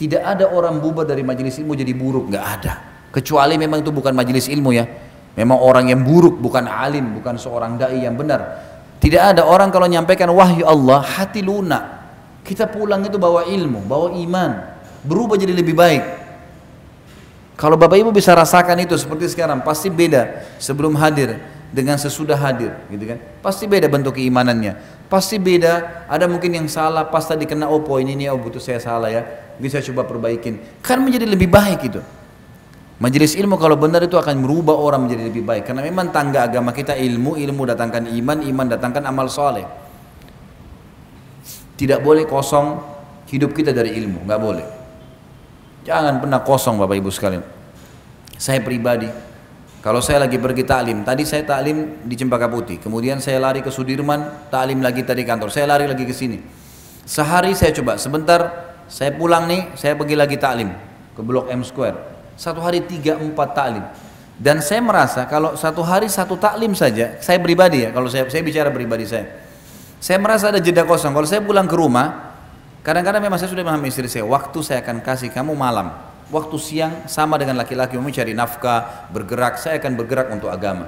tidak ada orang bubar dari majelis ilmu jadi buruk, nggak ada. Kecuali memang itu bukan majelis ilmu ya. Memang orang yang buruk, bukan alim, bukan seorang dai yang benar. Tidak ada orang kalau menyampaikan wahyu Allah hati lunak. Kita pulang itu bawa ilmu, bawa iman, berubah jadi lebih baik. Kalau Bapak Ibu bisa rasakan itu seperti sekarang, pasti beda sebelum hadir dengan sesudah hadir, gitu kan? Pasti beda bentuk keimanannya. Pasti beda, ada mungkin yang salah, pas tadi kena oh poin ini oh butuh saya salah ya, bisa coba perbaikin. Kan menjadi lebih baik itu. Majelis ilmu kalau benar itu akan merubah orang menjadi lebih baik karena memang tangga agama kita ilmu, ilmu datangkan iman, iman datangkan amal soleh. Tidak boleh kosong hidup kita dari ilmu, nggak boleh. Jangan pernah kosong Bapak Ibu sekalian. Saya pribadi, kalau saya lagi pergi taklim, tadi saya taklim di Cempaka Putih, kemudian saya lari ke Sudirman, taklim lagi tadi kantor, saya lari lagi ke sini. Sehari saya coba, sebentar saya pulang nih, saya pergi lagi taklim ke Blok M Square. Satu hari tiga empat taklim. Dan saya merasa kalau satu hari satu taklim saja saya pribadi ya kalau saya saya bicara pribadi saya saya merasa ada jeda kosong. Kalau saya pulang ke rumah kadang-kadang memang saya sudah memahami istri saya waktu saya akan kasih kamu malam waktu siang sama dengan laki-laki mencari nafkah bergerak saya akan bergerak untuk agama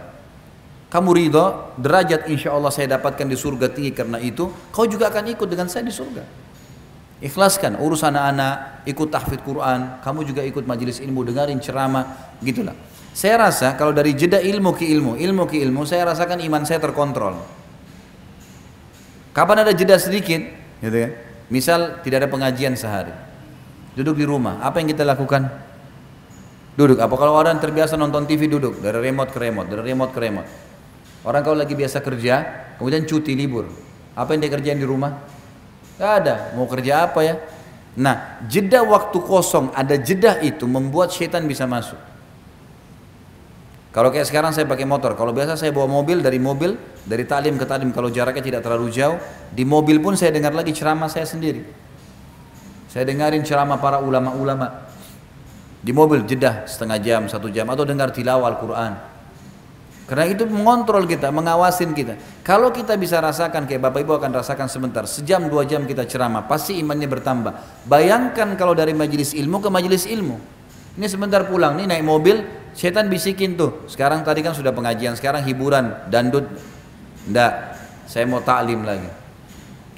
kamu ridho derajat insya Allah saya dapatkan di surga tinggi karena itu kau juga akan ikut dengan saya di surga Ikhlaskan urus anak-anak, ikut tahfidz Quran, kamu juga ikut majelis ilmu, dengarin ceramah, gitulah. Saya rasa kalau dari jeda ilmu ke ilmu, ilmu ke ilmu, saya rasakan iman saya terkontrol. Kapan ada jeda sedikit, gitu kan? Misal tidak ada pengajian sehari, duduk di rumah, apa yang kita lakukan? Duduk. Apa kalau orang terbiasa nonton TV duduk dari remote ke remote, dari remote ke remote. Orang kalau lagi biasa kerja, kemudian cuti libur, apa yang dia kerjain di rumah? Gak ada. Mau kerja apa ya? Nah, jeda waktu kosong, ada jeda itu membuat setan bisa masuk. Kalau kayak sekarang saya pakai motor, kalau biasa saya bawa mobil dari mobil, dari talim ke talim, kalau jaraknya tidak terlalu jauh, di mobil pun saya dengar lagi ceramah saya sendiri. Saya dengarin ceramah para ulama-ulama. Di mobil jeda setengah jam, satu jam, atau dengar tilawah Al-Quran. Karena itu mengontrol kita, mengawasin kita. Kalau kita bisa rasakan, kayak Bapak Ibu akan rasakan sebentar, sejam dua jam kita ceramah, pasti imannya bertambah. Bayangkan kalau dari majelis ilmu ke majelis ilmu. Ini sebentar pulang, nih naik mobil, setan bisikin tuh. Sekarang tadi kan sudah pengajian, sekarang hiburan, dandut. Enggak, saya mau taklim lagi.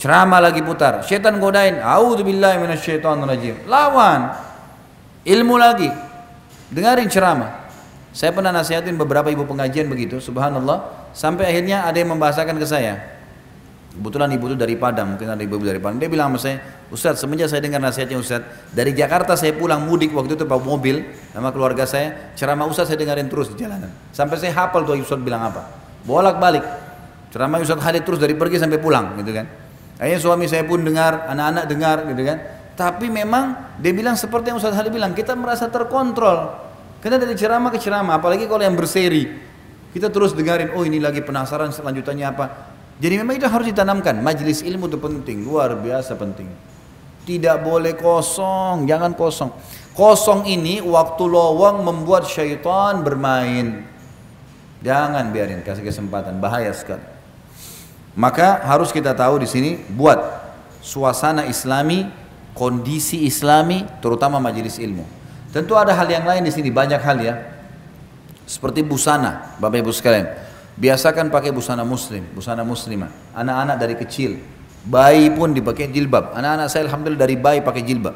Ceramah lagi putar, setan godain, A'udzubillahi minasyaitonirrajim. Lawan. Ilmu lagi. Dengarin ceramah. Saya pernah nasihatin beberapa ibu pengajian begitu, subhanallah, sampai akhirnya ada yang membahasakan ke saya. Kebetulan ibu itu dari Padang, mungkin ada ibu dari Padang. Dia bilang sama saya, Ustaz, semenjak saya dengar nasihatnya Ustaz, dari Jakarta saya pulang mudik waktu itu bawa mobil sama keluarga saya, ceramah Ustaz saya dengarin terus di jalanan. Sampai saya hafal tuh Ustaz bilang apa. Bolak balik. Ceramah Ustaz Khalid terus dari pergi sampai pulang gitu kan. Akhirnya suami saya pun dengar, anak-anak dengar gitu kan. Tapi memang dia bilang seperti yang Ustaz Khalid bilang, kita merasa terkontrol. Karena dari ceramah ke ceramah, apalagi kalau yang berseri, kita terus dengarin, oh ini lagi penasaran selanjutnya apa. Jadi memang itu harus ditanamkan. Majelis ilmu itu penting, luar biasa penting. Tidak boleh kosong, jangan kosong. Kosong ini waktu lowong membuat syaitan bermain. Jangan biarin, kasih kesempatan, bahaya sekali. Maka harus kita tahu di sini buat suasana islami, kondisi islami, terutama majelis ilmu. Tentu ada hal yang lain di sini, banyak hal ya. Seperti busana, Bapak Ibu sekalian. Biasakan pakai busana muslim, busana muslimah. Anak-anak dari kecil, bayi pun dipakai jilbab. Anak-anak saya alhamdulillah dari bayi pakai jilbab.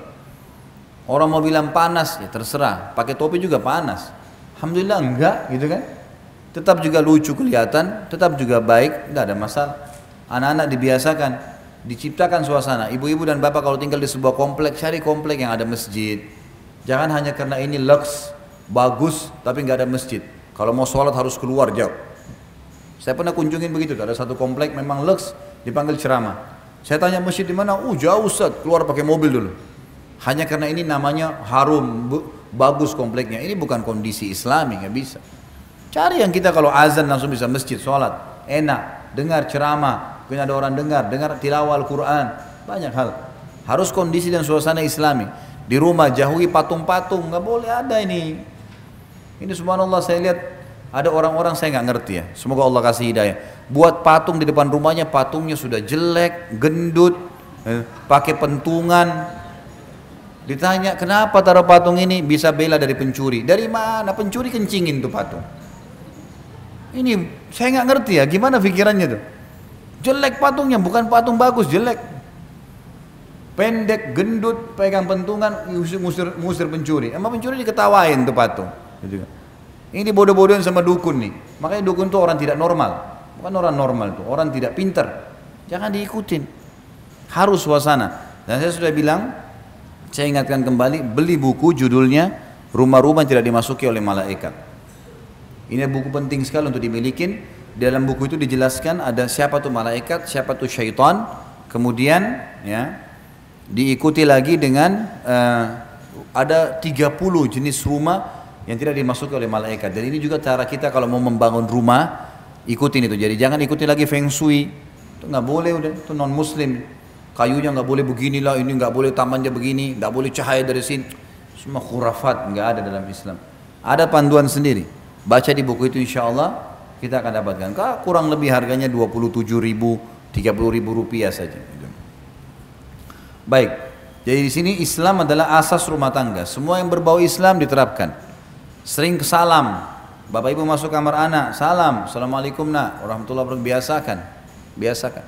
Orang mau bilang panas, ya terserah. Pakai topi juga panas. Alhamdulillah enggak gitu kan. Tetap juga lucu kelihatan, tetap juga baik, enggak ada masalah. Anak-anak dibiasakan, diciptakan suasana. Ibu-ibu dan bapak kalau tinggal di sebuah komplek, cari komplek yang ada masjid, Jangan hanya karena ini lux, bagus, tapi nggak ada masjid. Kalau mau sholat harus keluar jauh. Saya pernah kunjungin begitu, ada satu komplek memang lux, dipanggil ceramah. Saya tanya masjid di mana? Uh jauh Ustaz, keluar pakai mobil dulu. Hanya karena ini namanya harum, bagus kompleknya. Ini bukan kondisi islami, nggak bisa. Cari yang kita kalau azan langsung bisa masjid, sholat, enak, dengar ceramah, mungkin ada orang dengar, dengar tilawah Al-Quran, banyak hal. Harus kondisi dan suasana islami. Di rumah jauhi patung-patung, nggak boleh ada ini. Ini subhanallah saya lihat ada orang-orang saya nggak ngerti ya. Semoga Allah kasih hidayah. Buat patung di depan rumahnya, patungnya sudah jelek, gendut, eh, pakai pentungan. Ditanya kenapa taruh patung ini bisa bela dari pencuri? Dari mana pencuri kencingin tuh patung? Ini saya nggak ngerti ya, gimana pikirannya tuh? Jelek patungnya, bukan patung bagus, jelek pendek, gendut, pegang pentungan, musir, musir pencuri. Emang pencuri diketawain tuh patung. Gitu. Ini bodoh-bodohan sama dukun nih. Makanya dukun tuh orang tidak normal. Bukan orang normal tuh, orang tidak pinter. Jangan diikutin. Harus suasana. Dan saya sudah bilang, saya ingatkan kembali, beli buku judulnya rumah-rumah tidak dimasuki oleh malaikat. Ini buku penting sekali untuk Dalam buku itu dijelaskan ada siapa tuh malaikat, siapa tuh syaitan, kemudian ya diikuti lagi dengan uh, ada 30 jenis rumah yang tidak dimasuki oleh malaikat. Dan ini juga cara kita kalau mau membangun rumah, ikutin itu. Jadi jangan ikuti lagi feng shui. Itu nggak boleh udah, itu non muslim. Kayunya nggak boleh beginilah, ini nggak boleh tamannya begini, nggak boleh cahaya dari sini. Semua khurafat nggak ada dalam Islam. Ada panduan sendiri. Baca di buku itu insya Allah kita akan dapatkan. Kah kurang lebih harganya 27 ribu, 30 ribu rupiah saja. Baik, jadi di sini Islam adalah asas rumah tangga. Semua yang berbau Islam diterapkan. Sering salam. Bapak Ibu masuk kamar anak, salam. Assalamualaikum nak. Warahmatullahi wabarakatuh. Biasakan. Biasakan.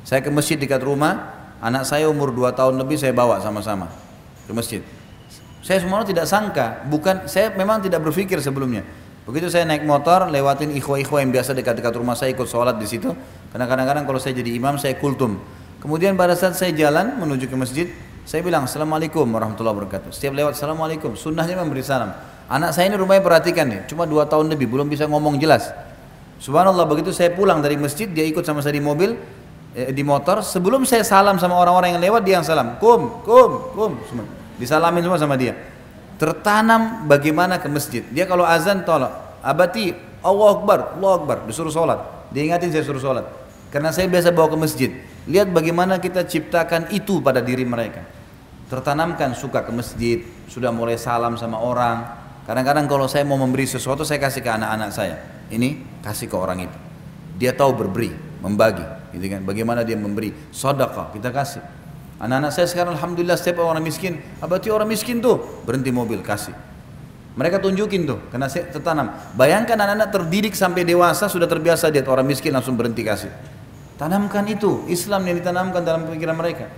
Saya ke masjid dekat rumah, anak saya umur 2 tahun lebih saya bawa sama-sama ke masjid. Saya semua tidak sangka, bukan saya memang tidak berpikir sebelumnya. Begitu saya naik motor, lewatin ikhwah-ikhwah yang biasa dekat-dekat rumah saya ikut sholat di situ. Karena kadang-kadang kalau saya jadi imam, saya kultum. Kemudian pada saat saya jalan menuju ke masjid, saya bilang Assalamualaikum warahmatullahi wabarakatuh. Setiap lewat Assalamualaikum, sunnahnya memberi salam. Anak saya ini rumahnya perhatikan nih, cuma dua tahun lebih, belum bisa ngomong jelas. Subhanallah begitu saya pulang dari masjid, dia ikut sama saya di mobil, eh, di motor. Sebelum saya salam sama orang-orang yang lewat, dia yang salam. Kum, kum, kum. Disalamin semua sama dia tertanam bagaimana ke masjid. Dia kalau azan tolak, abati Allah Akbar, Allah Akbar, disuruh sholat. Dia ingatin saya suruh sholat. Karena saya biasa bawa ke masjid. Lihat bagaimana kita ciptakan itu pada diri mereka. Tertanamkan suka ke masjid, sudah mulai salam sama orang. Kadang-kadang kalau saya mau memberi sesuatu, saya kasih ke anak-anak saya. Ini kasih ke orang itu. Dia tahu berberi, membagi. Gitu kan? Bagaimana dia memberi. Sodakah, kita kasih. Anak-anak saya sekarang alhamdulillah setiap orang miskin, abati orang miskin tuh berhenti mobil kasih. Mereka tunjukin tuh, karena saya tertanam. Bayangkan anak-anak terdidik sampai dewasa sudah terbiasa lihat orang miskin langsung berhenti kasih. Tanamkan itu, Islam yang ditanamkan dalam pikiran mereka.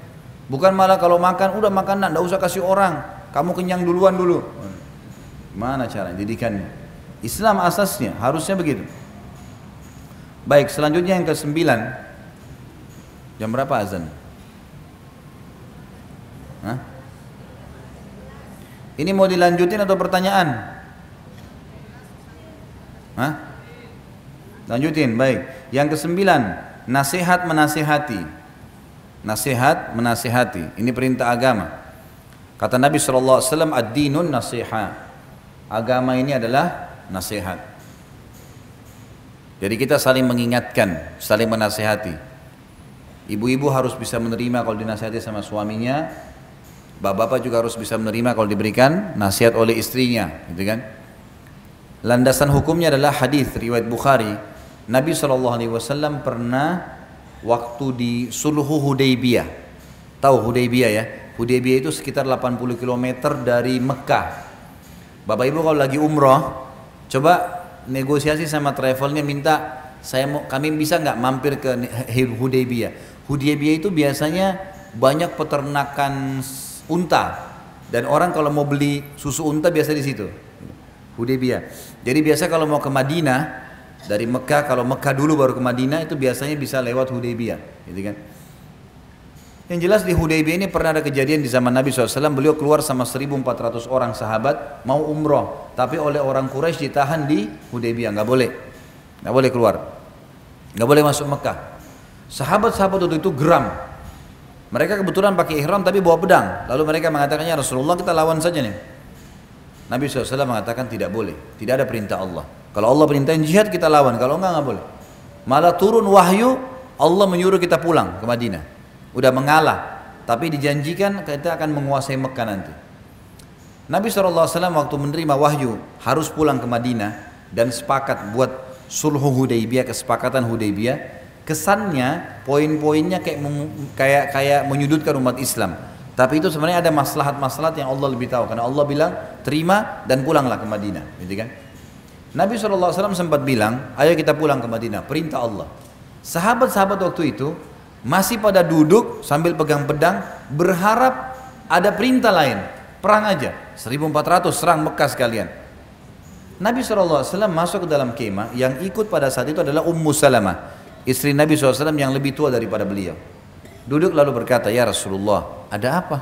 Bukan malah kalau makan, udah makan nak, usah kasih orang. Kamu kenyang duluan dulu. Mana cara didikannya? Islam asasnya harusnya begitu. Baik, selanjutnya yang ke sembilan. Jam berapa azan? Hah? Ini mau dilanjutin atau pertanyaan? Hah? Lanjutin, baik. Yang kesembilan, nasihat menasihati. Nasihat menasihati. Ini perintah agama. Kata Nabi SAW, ad-dinun nasihat. Agama ini adalah nasihat. Jadi kita saling mengingatkan, saling menasihati. Ibu-ibu harus bisa menerima kalau dinasihati sama suaminya, Bapak-bapak juga harus bisa menerima kalau diberikan nasihat oleh istrinya, gitu kan? Landasan hukumnya adalah hadis riwayat Bukhari. Nabi SAW pernah waktu di Sulhu Hudaybiyah. Tahu Hudaybiyah ya? Hudaybiyah itu sekitar 80 km dari Mekah. Bapak Ibu kalau lagi umroh, coba negosiasi sama travelnya minta saya mau kami bisa nggak mampir ke Hudaybiyah. Hudaybiyah itu biasanya banyak peternakan unta. Dan orang kalau mau beli susu unta biasa di situ. Hudaybiyah. Jadi biasa kalau mau ke Madinah dari Mekah kalau Mekah dulu baru ke Madinah itu biasanya bisa lewat Hudaybiyah. Gitu kan? Yang jelas di Hudaybiyah ini pernah ada kejadian di zaman Nabi SAW beliau keluar sama 1400 orang sahabat mau umroh. Tapi oleh orang Quraisy ditahan di Hudaybiyah. Nggak boleh. Nggak boleh keluar. Nggak boleh masuk Mekah. Sahabat-sahabat waktu itu geram mereka kebetulan pakai ihram tapi bawa pedang. Lalu mereka mengatakannya Rasulullah kita lawan saja nih. Nabi SAW mengatakan tidak boleh. Tidak ada perintah Allah. Kalau Allah perintahin jihad kita lawan. Kalau enggak enggak boleh. Malah turun wahyu Allah menyuruh kita pulang ke Madinah. Udah mengalah. Tapi dijanjikan kita akan menguasai Mekah nanti. Nabi SAW waktu menerima wahyu harus pulang ke Madinah dan sepakat buat sulhu Hudaybiyah, kesepakatan Hudaybiyah kesannya poin-poinnya kayak kayak kayak menyudutkan umat Islam. Tapi itu sebenarnya ada maslahat-maslahat yang Allah lebih tahu karena Allah bilang terima dan pulanglah ke Madinah, gitu kan? Nabi SAW sempat bilang, ayo kita pulang ke Madinah, perintah Allah. Sahabat-sahabat waktu itu masih pada duduk sambil pegang pedang berharap ada perintah lain, perang aja, 1400 serang Mekah sekalian. Nabi SAW masuk ke dalam kemah yang ikut pada saat itu adalah Ummu Salamah istri Nabi SAW yang lebih tua daripada beliau. Duduk lalu berkata, Ya Rasulullah, ada apa?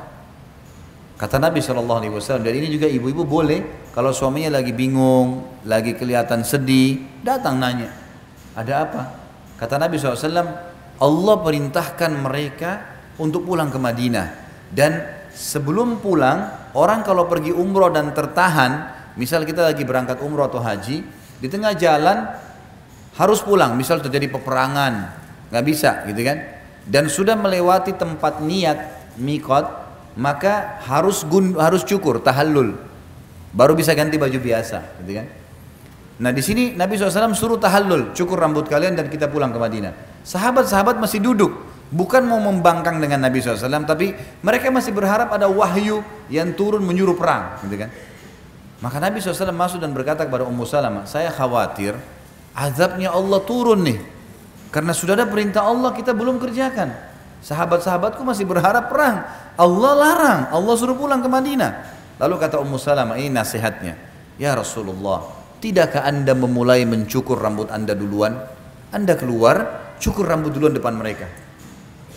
Kata Nabi SAW, dan ini juga ibu-ibu boleh kalau suaminya lagi bingung, lagi kelihatan sedih, datang nanya, ada apa? Kata Nabi SAW, Allah perintahkan mereka untuk pulang ke Madinah. Dan sebelum pulang, orang kalau pergi umroh dan tertahan, misal kita lagi berangkat umroh atau haji, di tengah jalan harus pulang, misal terjadi peperangan, nggak bisa gitu kan? Dan sudah melewati tempat niat mikot, maka harus gun, harus cukur tahallul. Baru bisa ganti baju biasa gitu kan? Nah di sini Nabi SAW suruh tahallul cukur rambut kalian dan kita pulang ke Madinah. Sahabat-sahabat masih duduk bukan mau membangkang dengan Nabi SAW tapi mereka masih berharap ada wahyu yang turun menyuruh perang gitu kan? Maka Nabi SAW masuk dan berkata kepada Ummu Salamah saya khawatir azabnya Allah turun nih karena sudah ada perintah Allah kita belum kerjakan sahabat-sahabatku masih berharap perang Allah larang, Allah suruh pulang ke Madinah. Lalu kata Ummu Salamah, ini nasihatnya. Ya Rasulullah, tidakkah anda memulai mencukur rambut anda duluan? Anda keluar, cukur rambut duluan depan mereka.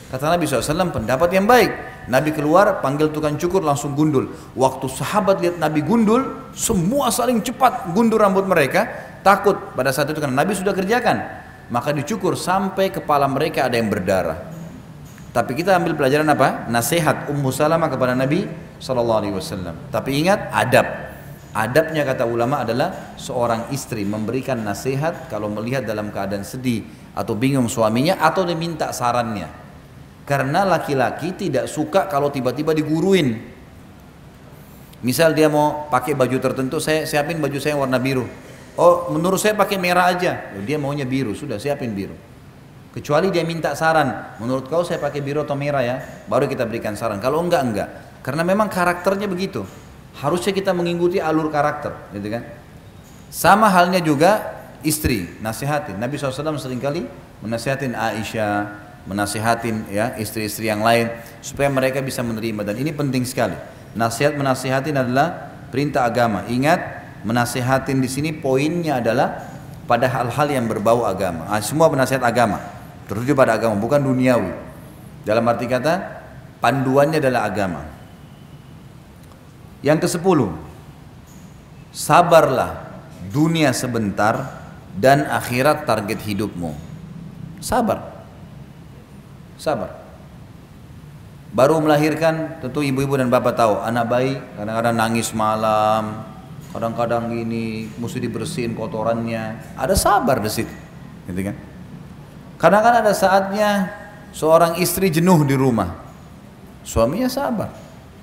Kata Nabi SAW, pendapat yang baik. Nabi keluar, panggil tukang cukur, langsung gundul. Waktu sahabat lihat Nabi gundul, semua saling cepat gundul rambut mereka. Takut pada saat itu karena Nabi sudah kerjakan. Maka dicukur sampai kepala mereka ada yang berdarah. Tapi kita ambil pelajaran apa? Nasihat Ummu Salamah kepada Nabi Sallallahu Alaihi Wasallam. Tapi ingat adab. Adabnya kata ulama adalah seorang istri memberikan nasihat kalau melihat dalam keadaan sedih atau bingung suaminya atau diminta sarannya. Karena laki-laki tidak suka kalau tiba-tiba diguruin. Misal dia mau pakai baju tertentu, saya siapin baju saya warna biru. Oh, menurut saya pakai merah aja. Dia maunya biru, sudah siapin biru. Kecuali dia minta saran, menurut kau saya pakai biru atau merah ya, baru kita berikan saran. Kalau enggak enggak, karena memang karakternya begitu. Harusnya kita mengikuti alur karakter, gitu kan? Sama halnya juga istri, nasihatin. Nabi SAW sering kali menasihatin Aisyah, menasihatin ya istri-istri yang lain supaya mereka bisa menerima dan ini penting sekali. Nasihat menasihatin adalah perintah agama. Ingat, menasihatin di sini poinnya adalah pada hal-hal yang berbau agama. Ah, semua penasihat agama tertuju pada agama bukan duniawi. Dalam arti kata panduannya adalah agama. Yang ke sepuluh sabarlah dunia sebentar dan akhirat target hidupmu. Sabar. Sabar. Baru melahirkan tentu ibu-ibu dan bapak tahu anak bayi kadang-kadang nangis malam kadang-kadang ini mesti dibersihin kotorannya ada sabar di situ gitu kan karena kan ada saatnya seorang istri jenuh di rumah. Suaminya sabar,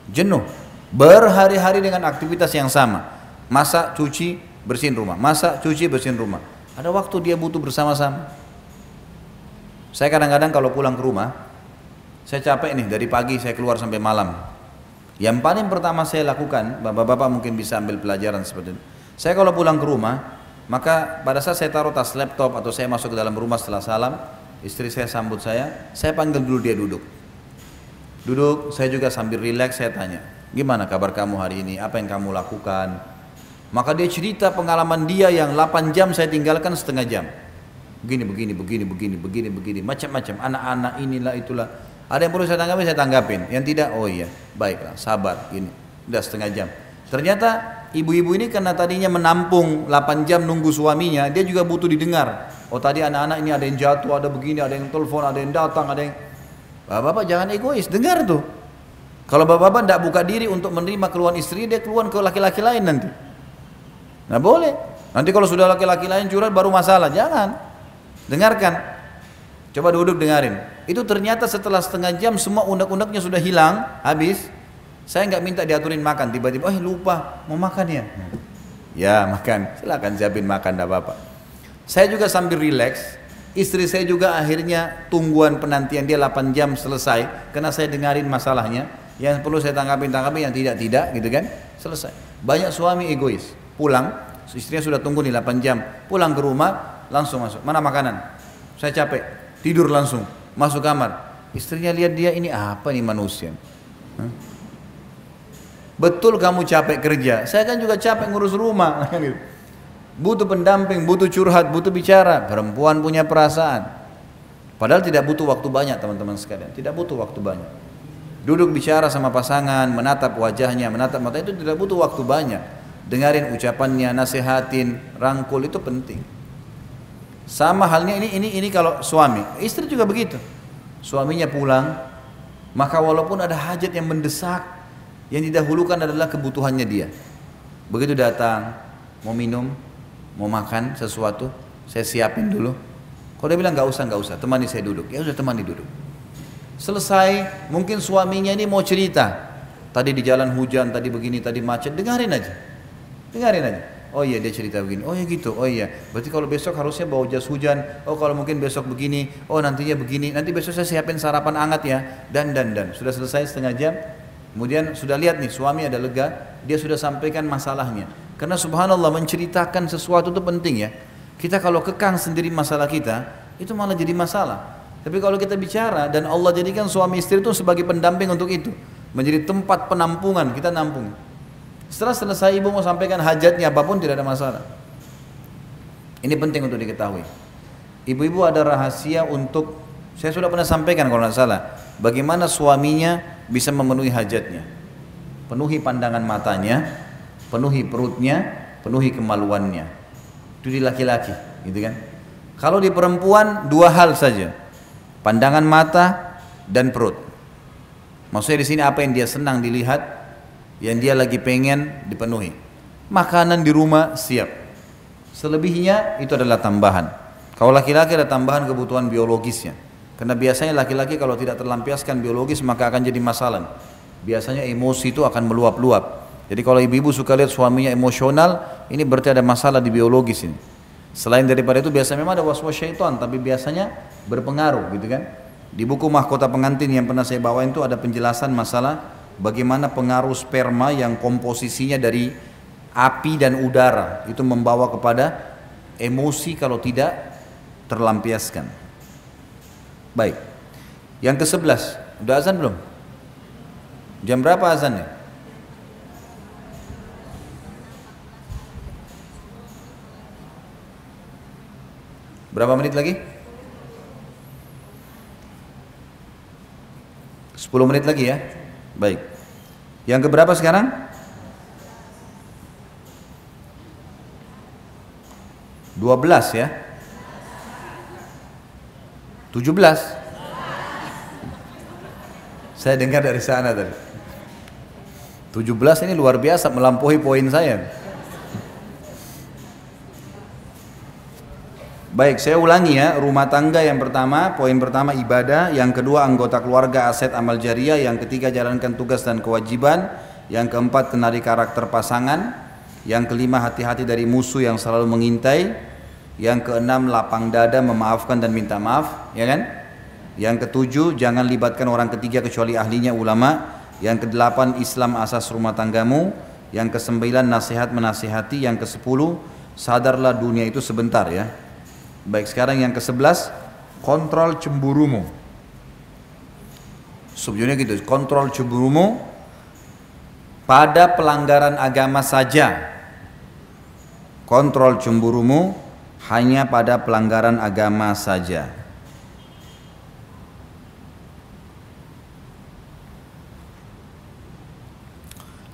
jenuh. Berhari-hari dengan aktivitas yang sama. Masak, cuci, bersihin rumah. Masak, cuci, bersihin rumah. Ada waktu dia butuh bersama-sama. Saya kadang-kadang kalau pulang ke rumah, saya capek nih dari pagi saya keluar sampai malam. Yang paling pertama saya lakukan, bapak-bapak mungkin bisa ambil pelajaran seperti ini. Saya kalau pulang ke rumah, maka pada saat saya taruh tas laptop atau saya masuk ke dalam rumah setelah salam, istri saya sambut saya, saya panggil dulu dia duduk. Duduk, saya juga sambil rileks saya tanya, gimana kabar kamu hari ini? Apa yang kamu lakukan? Maka dia cerita pengalaman dia yang 8 jam saya tinggalkan setengah jam. Begini, begini, begini, begini, begini, begini, macam-macam. Anak-anak inilah itulah. Ada yang perlu saya tanggapi, saya tanggapin. Yang tidak, oh iya, baiklah, sabar, gini. Udah setengah jam. Ternyata ibu-ibu ini karena tadinya menampung 8 jam nunggu suaminya, dia juga butuh didengar. Oh tadi anak-anak ini ada yang jatuh, ada begini, ada yang telepon, ada yang datang, ada yang... Bapak-bapak jangan egois, dengar tuh. Kalau bapak-bapak tidak buka diri untuk menerima keluhan istri, dia keluhan ke laki-laki lain nanti. Nah boleh. Nanti kalau sudah laki-laki lain curhat baru masalah. Jangan. Dengarkan. Coba duduk dengarin. Itu ternyata setelah setengah jam semua unek-uneknya sudah hilang, habis. Saya nggak minta diaturin makan, tiba-tiba, oh lupa mau makan ya. Ya makan, silakan siapin makan, tidak apa-apa. Saya juga sambil rileks, istri saya juga akhirnya tungguan penantian dia 8 jam selesai, karena saya dengarin masalahnya. Yang perlu saya tanggapi tanggapi yang tidak tidak, gitu kan? Selesai. Banyak suami egois, pulang, istrinya sudah tunggu nih 8 jam, pulang ke rumah langsung masuk. Mana makanan? Saya capek, tidur langsung, masuk kamar. Istrinya lihat dia ini apa nih manusia? Betul kamu capek kerja, saya kan juga capek ngurus rumah. Butuh pendamping, butuh curhat, butuh bicara. Perempuan punya perasaan. Padahal tidak butuh waktu banyak teman-teman sekalian, tidak butuh waktu banyak. Duduk bicara sama pasangan, menatap wajahnya, menatap mata itu tidak butuh waktu banyak. Dengarin ucapannya, nasihatin, rangkul itu penting. Sama halnya ini ini ini kalau suami, istri juga begitu. Suaminya pulang, maka walaupun ada hajat yang mendesak, yang didahulukan adalah kebutuhannya dia. Begitu datang, mau minum, mau makan sesuatu, saya siapin dulu. Kalau dia bilang nggak usah nggak usah, temani saya duduk. Ya sudah temani duduk. Selesai, mungkin suaminya ini mau cerita. Tadi di jalan hujan, tadi begini, tadi macet, dengarin aja. Dengarin aja. Oh iya dia cerita begini. Oh iya gitu. Oh iya. Berarti kalau besok harusnya bawa jas hujan. Oh kalau mungkin besok begini. Oh nantinya begini. Nanti besok saya siapin sarapan hangat ya. Dan dan dan. Sudah selesai setengah jam. Kemudian sudah lihat nih suami ada lega. Dia sudah sampaikan masalahnya. Karena subhanallah menceritakan sesuatu itu penting ya. Kita kalau kekang sendiri masalah kita. Itu malah jadi masalah. Tapi kalau kita bicara dan Allah jadikan suami istri itu sebagai pendamping untuk itu, menjadi tempat penampungan, kita nampung. Setelah selesai ibu mau sampaikan hajatnya apa pun tidak ada masalah. Ini penting untuk diketahui. Ibu-ibu ada rahasia untuk saya sudah pernah sampaikan kalau tidak salah, bagaimana suaminya bisa memenuhi hajatnya. Penuhi pandangan matanya, penuhi perutnya, penuhi kemaluannya. Itu di laki-laki, gitu kan? Kalau di perempuan dua hal saja pandangan mata dan perut. Maksudnya di sini apa yang dia senang dilihat, yang dia lagi pengen dipenuhi. Makanan di rumah siap. Selebihnya itu adalah tambahan. Kalau laki-laki ada tambahan kebutuhan biologisnya. Karena biasanya laki-laki kalau tidak terlampiaskan biologis maka akan jadi masalah. Biasanya emosi itu akan meluap-luap. Jadi kalau ibu-ibu suka lihat suaminya emosional, ini berarti ada masalah di biologis ini. Selain daripada itu biasa memang ada was-was syaitan, tapi biasanya berpengaruh gitu kan. Di buku Mahkota Pengantin yang pernah saya bawa itu ada penjelasan masalah bagaimana pengaruh sperma yang komposisinya dari api dan udara itu membawa kepada emosi kalau tidak terlampiaskan. Baik. Yang ke sebelas, udah azan belum? Jam berapa azannya? Berapa menit lagi? 10 menit lagi ya. Baik. Yang keberapa sekarang? 12 ya. 17. Saya dengar dari sana tadi. 17 ini luar biasa melampaui poin saya. Baik, saya ulangi ya. Rumah tangga yang pertama, poin pertama ibadah, yang kedua anggota keluarga, aset amal jariah, yang ketiga jalankan tugas dan kewajiban, yang keempat kenali karakter pasangan, yang kelima hati-hati dari musuh yang selalu mengintai, yang keenam lapang dada memaafkan dan minta maaf, ya kan? Yang ketujuh jangan libatkan orang ketiga kecuali ahlinya ulama, yang kedelapan Islam asas rumah tanggamu, yang kesembilan nasihat menasihati, yang kesepuluh sadarlah dunia itu sebentar ya. Baik sekarang yang ke-11 kontrol cemburumu. Subjudulnya gitu, kontrol cemburumu pada pelanggaran agama saja. Kontrol cemburumu hanya pada pelanggaran agama saja.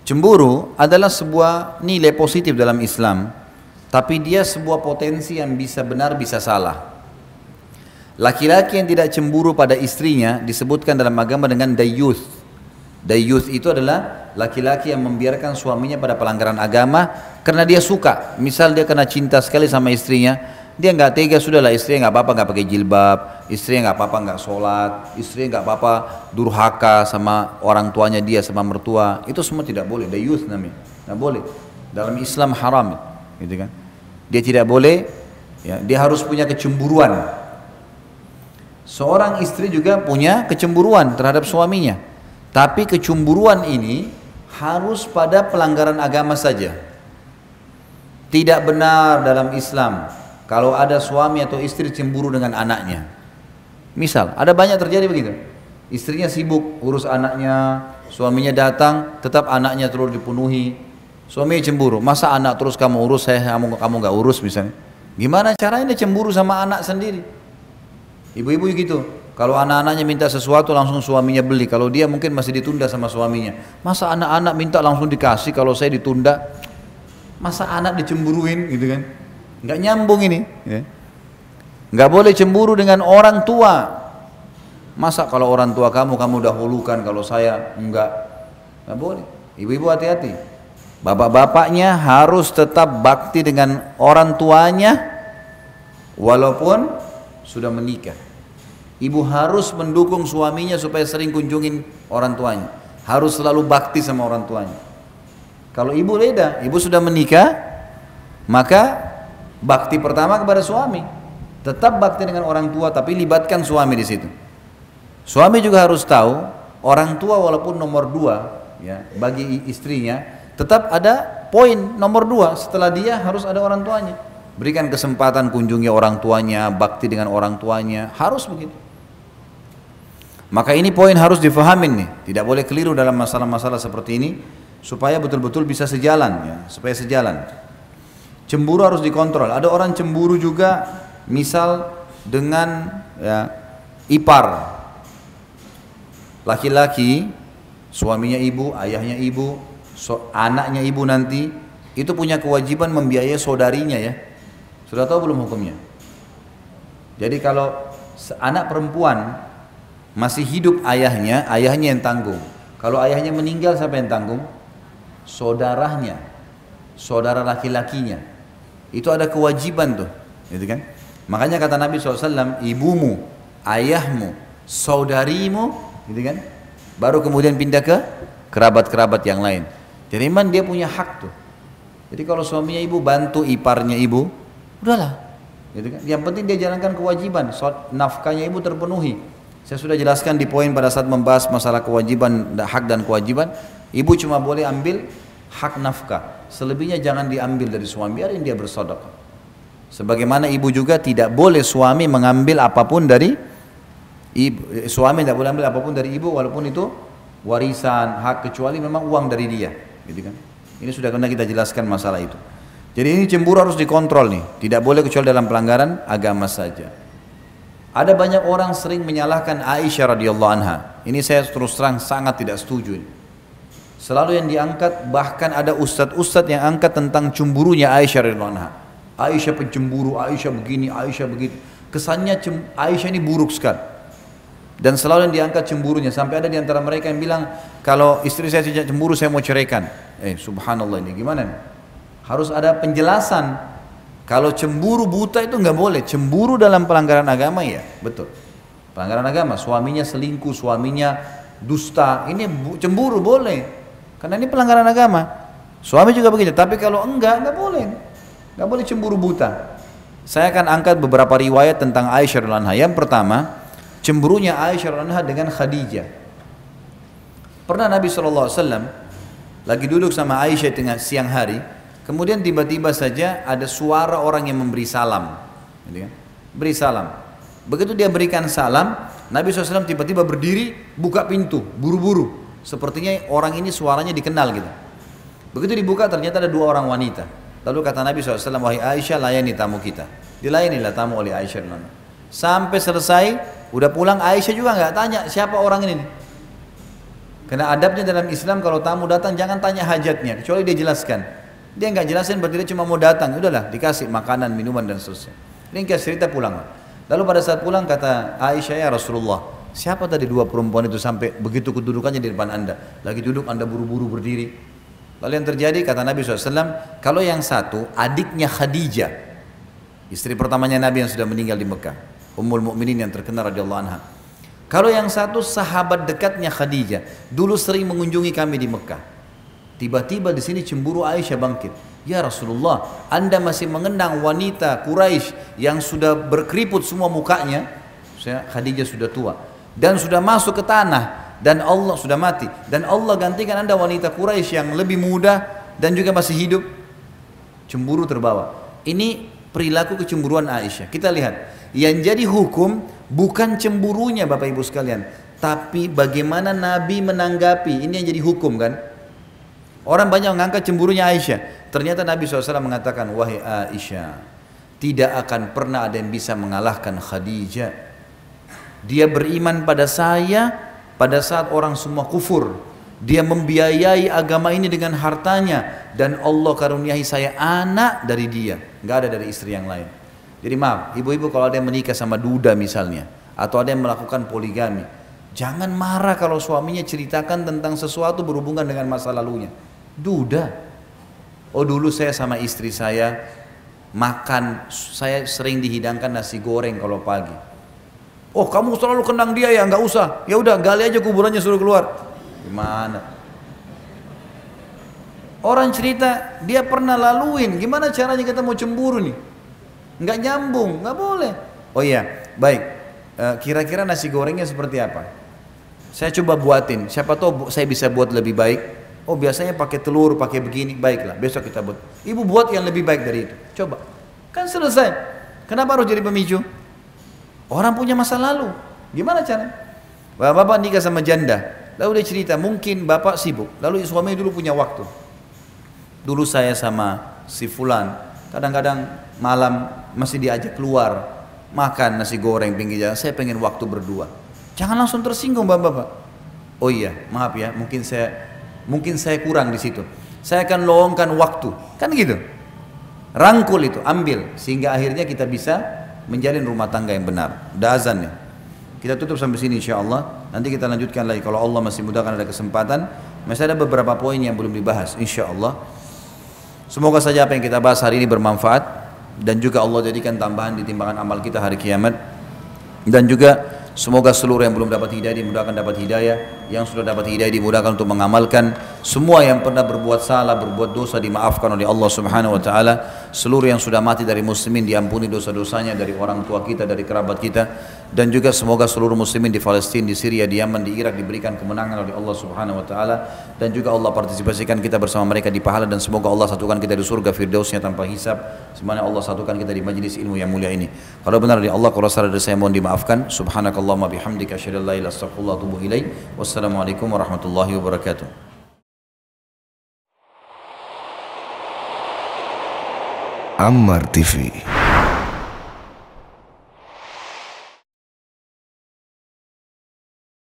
Cemburu adalah sebuah nilai positif dalam Islam tapi dia sebuah potensi yang bisa benar bisa salah. Laki-laki yang tidak cemburu pada istrinya disebutkan dalam agama dengan dayuth. Dayuth itu adalah laki-laki yang membiarkan suaminya pada pelanggaran agama karena dia suka. Misal dia kena cinta sekali sama istrinya, dia nggak tega sudahlah istrinya nggak apa-apa nggak pakai jilbab, istrinya nggak apa-apa nggak sholat, istrinya nggak apa-apa durhaka sama orang tuanya dia sama mertua. Itu semua tidak boleh. Dayuth namanya, nggak boleh. Dalam Islam haram gitu kan. Dia tidak boleh, ya, dia harus punya kecemburuan. Seorang istri juga punya kecemburuan terhadap suaminya. Tapi kecemburuan ini harus pada pelanggaran agama saja. Tidak benar dalam Islam kalau ada suami atau istri cemburu dengan anaknya. Misal, ada banyak terjadi begitu. Istrinya sibuk urus anaknya, suaminya datang, tetap anaknya terus dipenuhi, Suami cemburu, masa anak terus kamu urus, saya kamu kamu nggak urus misalnya. Gimana caranya dia cemburu sama anak sendiri? Ibu-ibu gitu. Kalau anak-anaknya minta sesuatu langsung suaminya beli. Kalau dia mungkin masih ditunda sama suaminya. Masa anak-anak minta langsung dikasih kalau saya ditunda? Masa anak dicemburuin gitu kan? Nggak nyambung ini. Ya. Nggak boleh cemburu dengan orang tua. Masa kalau orang tua kamu kamu dahulukan kalau saya enggak? Nggak boleh. Ibu-ibu hati-hati. Bapak-bapaknya harus tetap bakti dengan orang tuanya walaupun sudah menikah. Ibu harus mendukung suaminya supaya sering kunjungin orang tuanya. Harus selalu bakti sama orang tuanya. Kalau ibu beda, ibu sudah menikah, maka bakti pertama kepada suami. Tetap bakti dengan orang tua, tapi libatkan suami di situ. Suami juga harus tahu orang tua walaupun nomor dua ya bagi istrinya tetap ada poin nomor dua setelah dia harus ada orang tuanya. Berikan kesempatan kunjungi orang tuanya bakti dengan orang tuanya harus begitu. Maka ini poin harus difahamin nih. Tidak boleh keliru dalam masalah-masalah seperti ini supaya betul-betul bisa sejalan ya supaya sejalan. Cemburu harus dikontrol. Ada orang cemburu juga misal dengan ya ipar. Laki-laki suaminya ibu ayahnya ibu so, anaknya ibu nanti itu punya kewajiban membiayai saudarinya ya. Sudah tahu belum hukumnya? Jadi kalau anak perempuan masih hidup ayahnya, ayahnya yang tanggung. Kalau ayahnya meninggal siapa yang tanggung? Saudaranya, saudara laki-lakinya. Itu ada kewajiban tuh, gitu kan? Makanya kata Nabi SAW, ibumu, ayahmu, saudarimu, gitu kan? Baru kemudian pindah ke kerabat-kerabat yang lain. Jadi memang dia punya hak tuh. Jadi kalau suaminya ibu bantu iparnya ibu, udahlah. Gitu kan? Yang penting dia jalankan kewajiban, nafkahnya ibu terpenuhi. Saya sudah jelaskan di poin pada saat membahas masalah kewajiban, hak dan kewajiban. Ibu cuma boleh ambil hak nafkah. Selebihnya jangan diambil dari suami, biarin dia bersedekah. Sebagaimana ibu juga tidak boleh suami mengambil apa pun dari ibu, suami tidak boleh ambil apa pun dari ibu walaupun itu warisan, hak kecuali memang uang dari dia gitu kan. Ini sudah pernah kita jelaskan masalah itu. Jadi ini cemburu harus dikontrol nih, tidak boleh kecuali dalam pelanggaran agama saja. Ada banyak orang sering menyalahkan Aisyah radhiyallahu anha. Ini saya terus terang sangat tidak setuju. Selalu yang diangkat bahkan ada ustadz-ustadz yang angkat tentang cemburunya Aisyah radhiyallahu anha. Aisyah pencemburu, Aisyah begini, Aisyah begitu. Kesannya Aisyah ini buruk sekali. Dan selalu yang diangkat cemburunya sampai ada di antara mereka yang bilang kalau istri saya sejak cemburu saya mau ceraikan. Eh subhanallah ini gimana? Harus ada penjelasan. Kalau cemburu buta itu nggak boleh. Cemburu dalam pelanggaran agama ya betul. Pelanggaran agama suaminya selingkuh, suaminya dusta. Ini cemburu boleh. Karena ini pelanggaran agama. Suami juga begitu. Tapi kalau enggak nggak boleh. Nggak boleh cemburu buta. Saya akan angkat beberapa riwayat tentang Aisyah radhiallahu Yang pertama, cemburunya Aisyah anha dengan Khadijah. Pernah Nabi SAW lagi duduk sama Aisyah tengah siang hari, kemudian tiba-tiba saja ada suara orang yang memberi salam. Gitu kan? Beri salam. Begitu dia berikan salam, Nabi SAW tiba-tiba berdiri, buka pintu, buru-buru. Sepertinya orang ini suaranya dikenal gitu. Begitu dibuka ternyata ada dua orang wanita. Lalu kata Nabi SAW, wahai Aisyah layani tamu kita. Dilayanilah tamu oleh Aisyah. Sampai selesai, udah pulang Aisyah juga nggak tanya siapa orang ini. Karena adabnya dalam Islam kalau tamu datang jangan tanya hajatnya, kecuali dia jelaskan. Dia nggak jelasin berarti dia cuma mau datang, udahlah dikasih makanan, minuman dan seterusnya. Ringkas cerita pulang. Lalu pada saat pulang kata Aisyah ya Rasulullah, siapa tadi dua perempuan itu sampai begitu kedudukannya di depan anda? Lagi duduk anda buru-buru berdiri. Lalu yang terjadi kata Nabi SAW, kalau yang satu adiknya Khadijah, istri pertamanya Nabi yang sudah meninggal di Mekah. Ummul Mukminin yang terkenal radhiyallahu anha. Kalau yang satu sahabat dekatnya Khadijah, dulu sering mengunjungi kami di Mekah. Tiba-tiba di sini cemburu Aisyah bangkit. Ya Rasulullah, Anda masih mengenang wanita Quraisy yang sudah berkeriput semua mukanya. Saya Khadijah sudah tua dan sudah masuk ke tanah dan Allah sudah mati dan Allah gantikan Anda wanita Quraisy yang lebih muda dan juga masih hidup. Cemburu terbawa. Ini perilaku kecemburuan Aisyah. Kita lihat yang jadi hukum bukan cemburunya Bapak Ibu sekalian, tapi bagaimana Nabi menanggapi. Ini yang jadi hukum kan? Orang banyak mengangkat cemburunya Aisyah. Ternyata Nabi SAW mengatakan, wahai Aisyah, tidak akan pernah ada yang bisa mengalahkan Khadijah. Dia beriman pada saya pada saat orang semua kufur. Dia membiayai agama ini dengan hartanya dan Allah karuniai saya anak dari dia, nggak ada dari istri yang lain. Jadi maaf, ibu-ibu kalau ada yang menikah sama duda misalnya, atau ada yang melakukan poligami, jangan marah kalau suaminya ceritakan tentang sesuatu berhubungan dengan masa lalunya. Duda. Oh dulu saya sama istri saya makan, saya sering dihidangkan nasi goreng kalau pagi. Oh kamu selalu kenang dia ya, nggak usah. Ya udah gali aja kuburannya suruh keluar. Gimana? Orang cerita dia pernah laluin, gimana caranya kita mau cemburu nih? Nggak nyambung, nggak boleh. Oh iya, baik. Eh, kira-kira nasi gorengnya seperti apa? Saya coba buatin. Siapa tahu saya bisa buat lebih baik. Oh biasanya pakai telur, pakai begini. Baiklah, besok kita buat. Ibu buat yang lebih baik dari itu. Coba. Kan selesai. Kenapa harus jadi pemicu? Orang punya masa lalu. Gimana cara? Bapak-bapak nikah sama janda. Lalu dia cerita, mungkin bapak sibuk. Lalu suami dulu punya waktu. Dulu saya sama si Fulan, kadang-kadang malam masih diajak keluar, makan nasi goreng pinggir jalan. Saya pengen waktu berdua. Jangan langsung tersinggung bapak-bapak. Oh iya, maaf ya, mungkin saya mungkin saya kurang di situ. Saya akan lowongkan waktu, kan gitu. Rangkul itu, ambil sehingga akhirnya kita bisa menjalin rumah tangga yang benar. Udah azan. Kita tutup sampai sini insya Allah. Nanti kita lanjutkan lagi. Kalau Allah masih mudahkan ada kesempatan. Masih ada beberapa poin yang belum dibahas insya Allah. Semoga saja apa yang kita bahas hari ini bermanfaat. Dan juga Allah jadikan tambahan di timbangan amal kita hari kiamat. Dan juga Semoga seluruh yang belum dapat hidayah dimudahkan dapat hidayah, yang sudah dapat hidayah dimudahkan untuk mengamalkan. Semua yang pernah berbuat salah, berbuat dosa dimaafkan oleh Allah Subhanahu wa taala. Seluruh yang sudah mati dari muslimin diampuni dosa-dosanya dari orang tua kita, dari kerabat kita dan juga semoga seluruh muslimin di Palestina, di Syria, di Yaman, di Irak diberikan kemenangan oleh Allah Subhanahu wa taala dan juga Allah partisipasikan kita bersama mereka di pahala dan semoga Allah satukan kita di surga firdausnya tanpa hisab semana Allah satukan kita di majlis ilmu yang mulia ini. Kalau benar dari Allah, kalau dari saya mohon dimaafkan. Subhanakallahumma bihamdika asyhadu an la ilaha illa anta astaghfiruka Wassalamualaikum warahmatullahi wabarakatuh. Ammar TV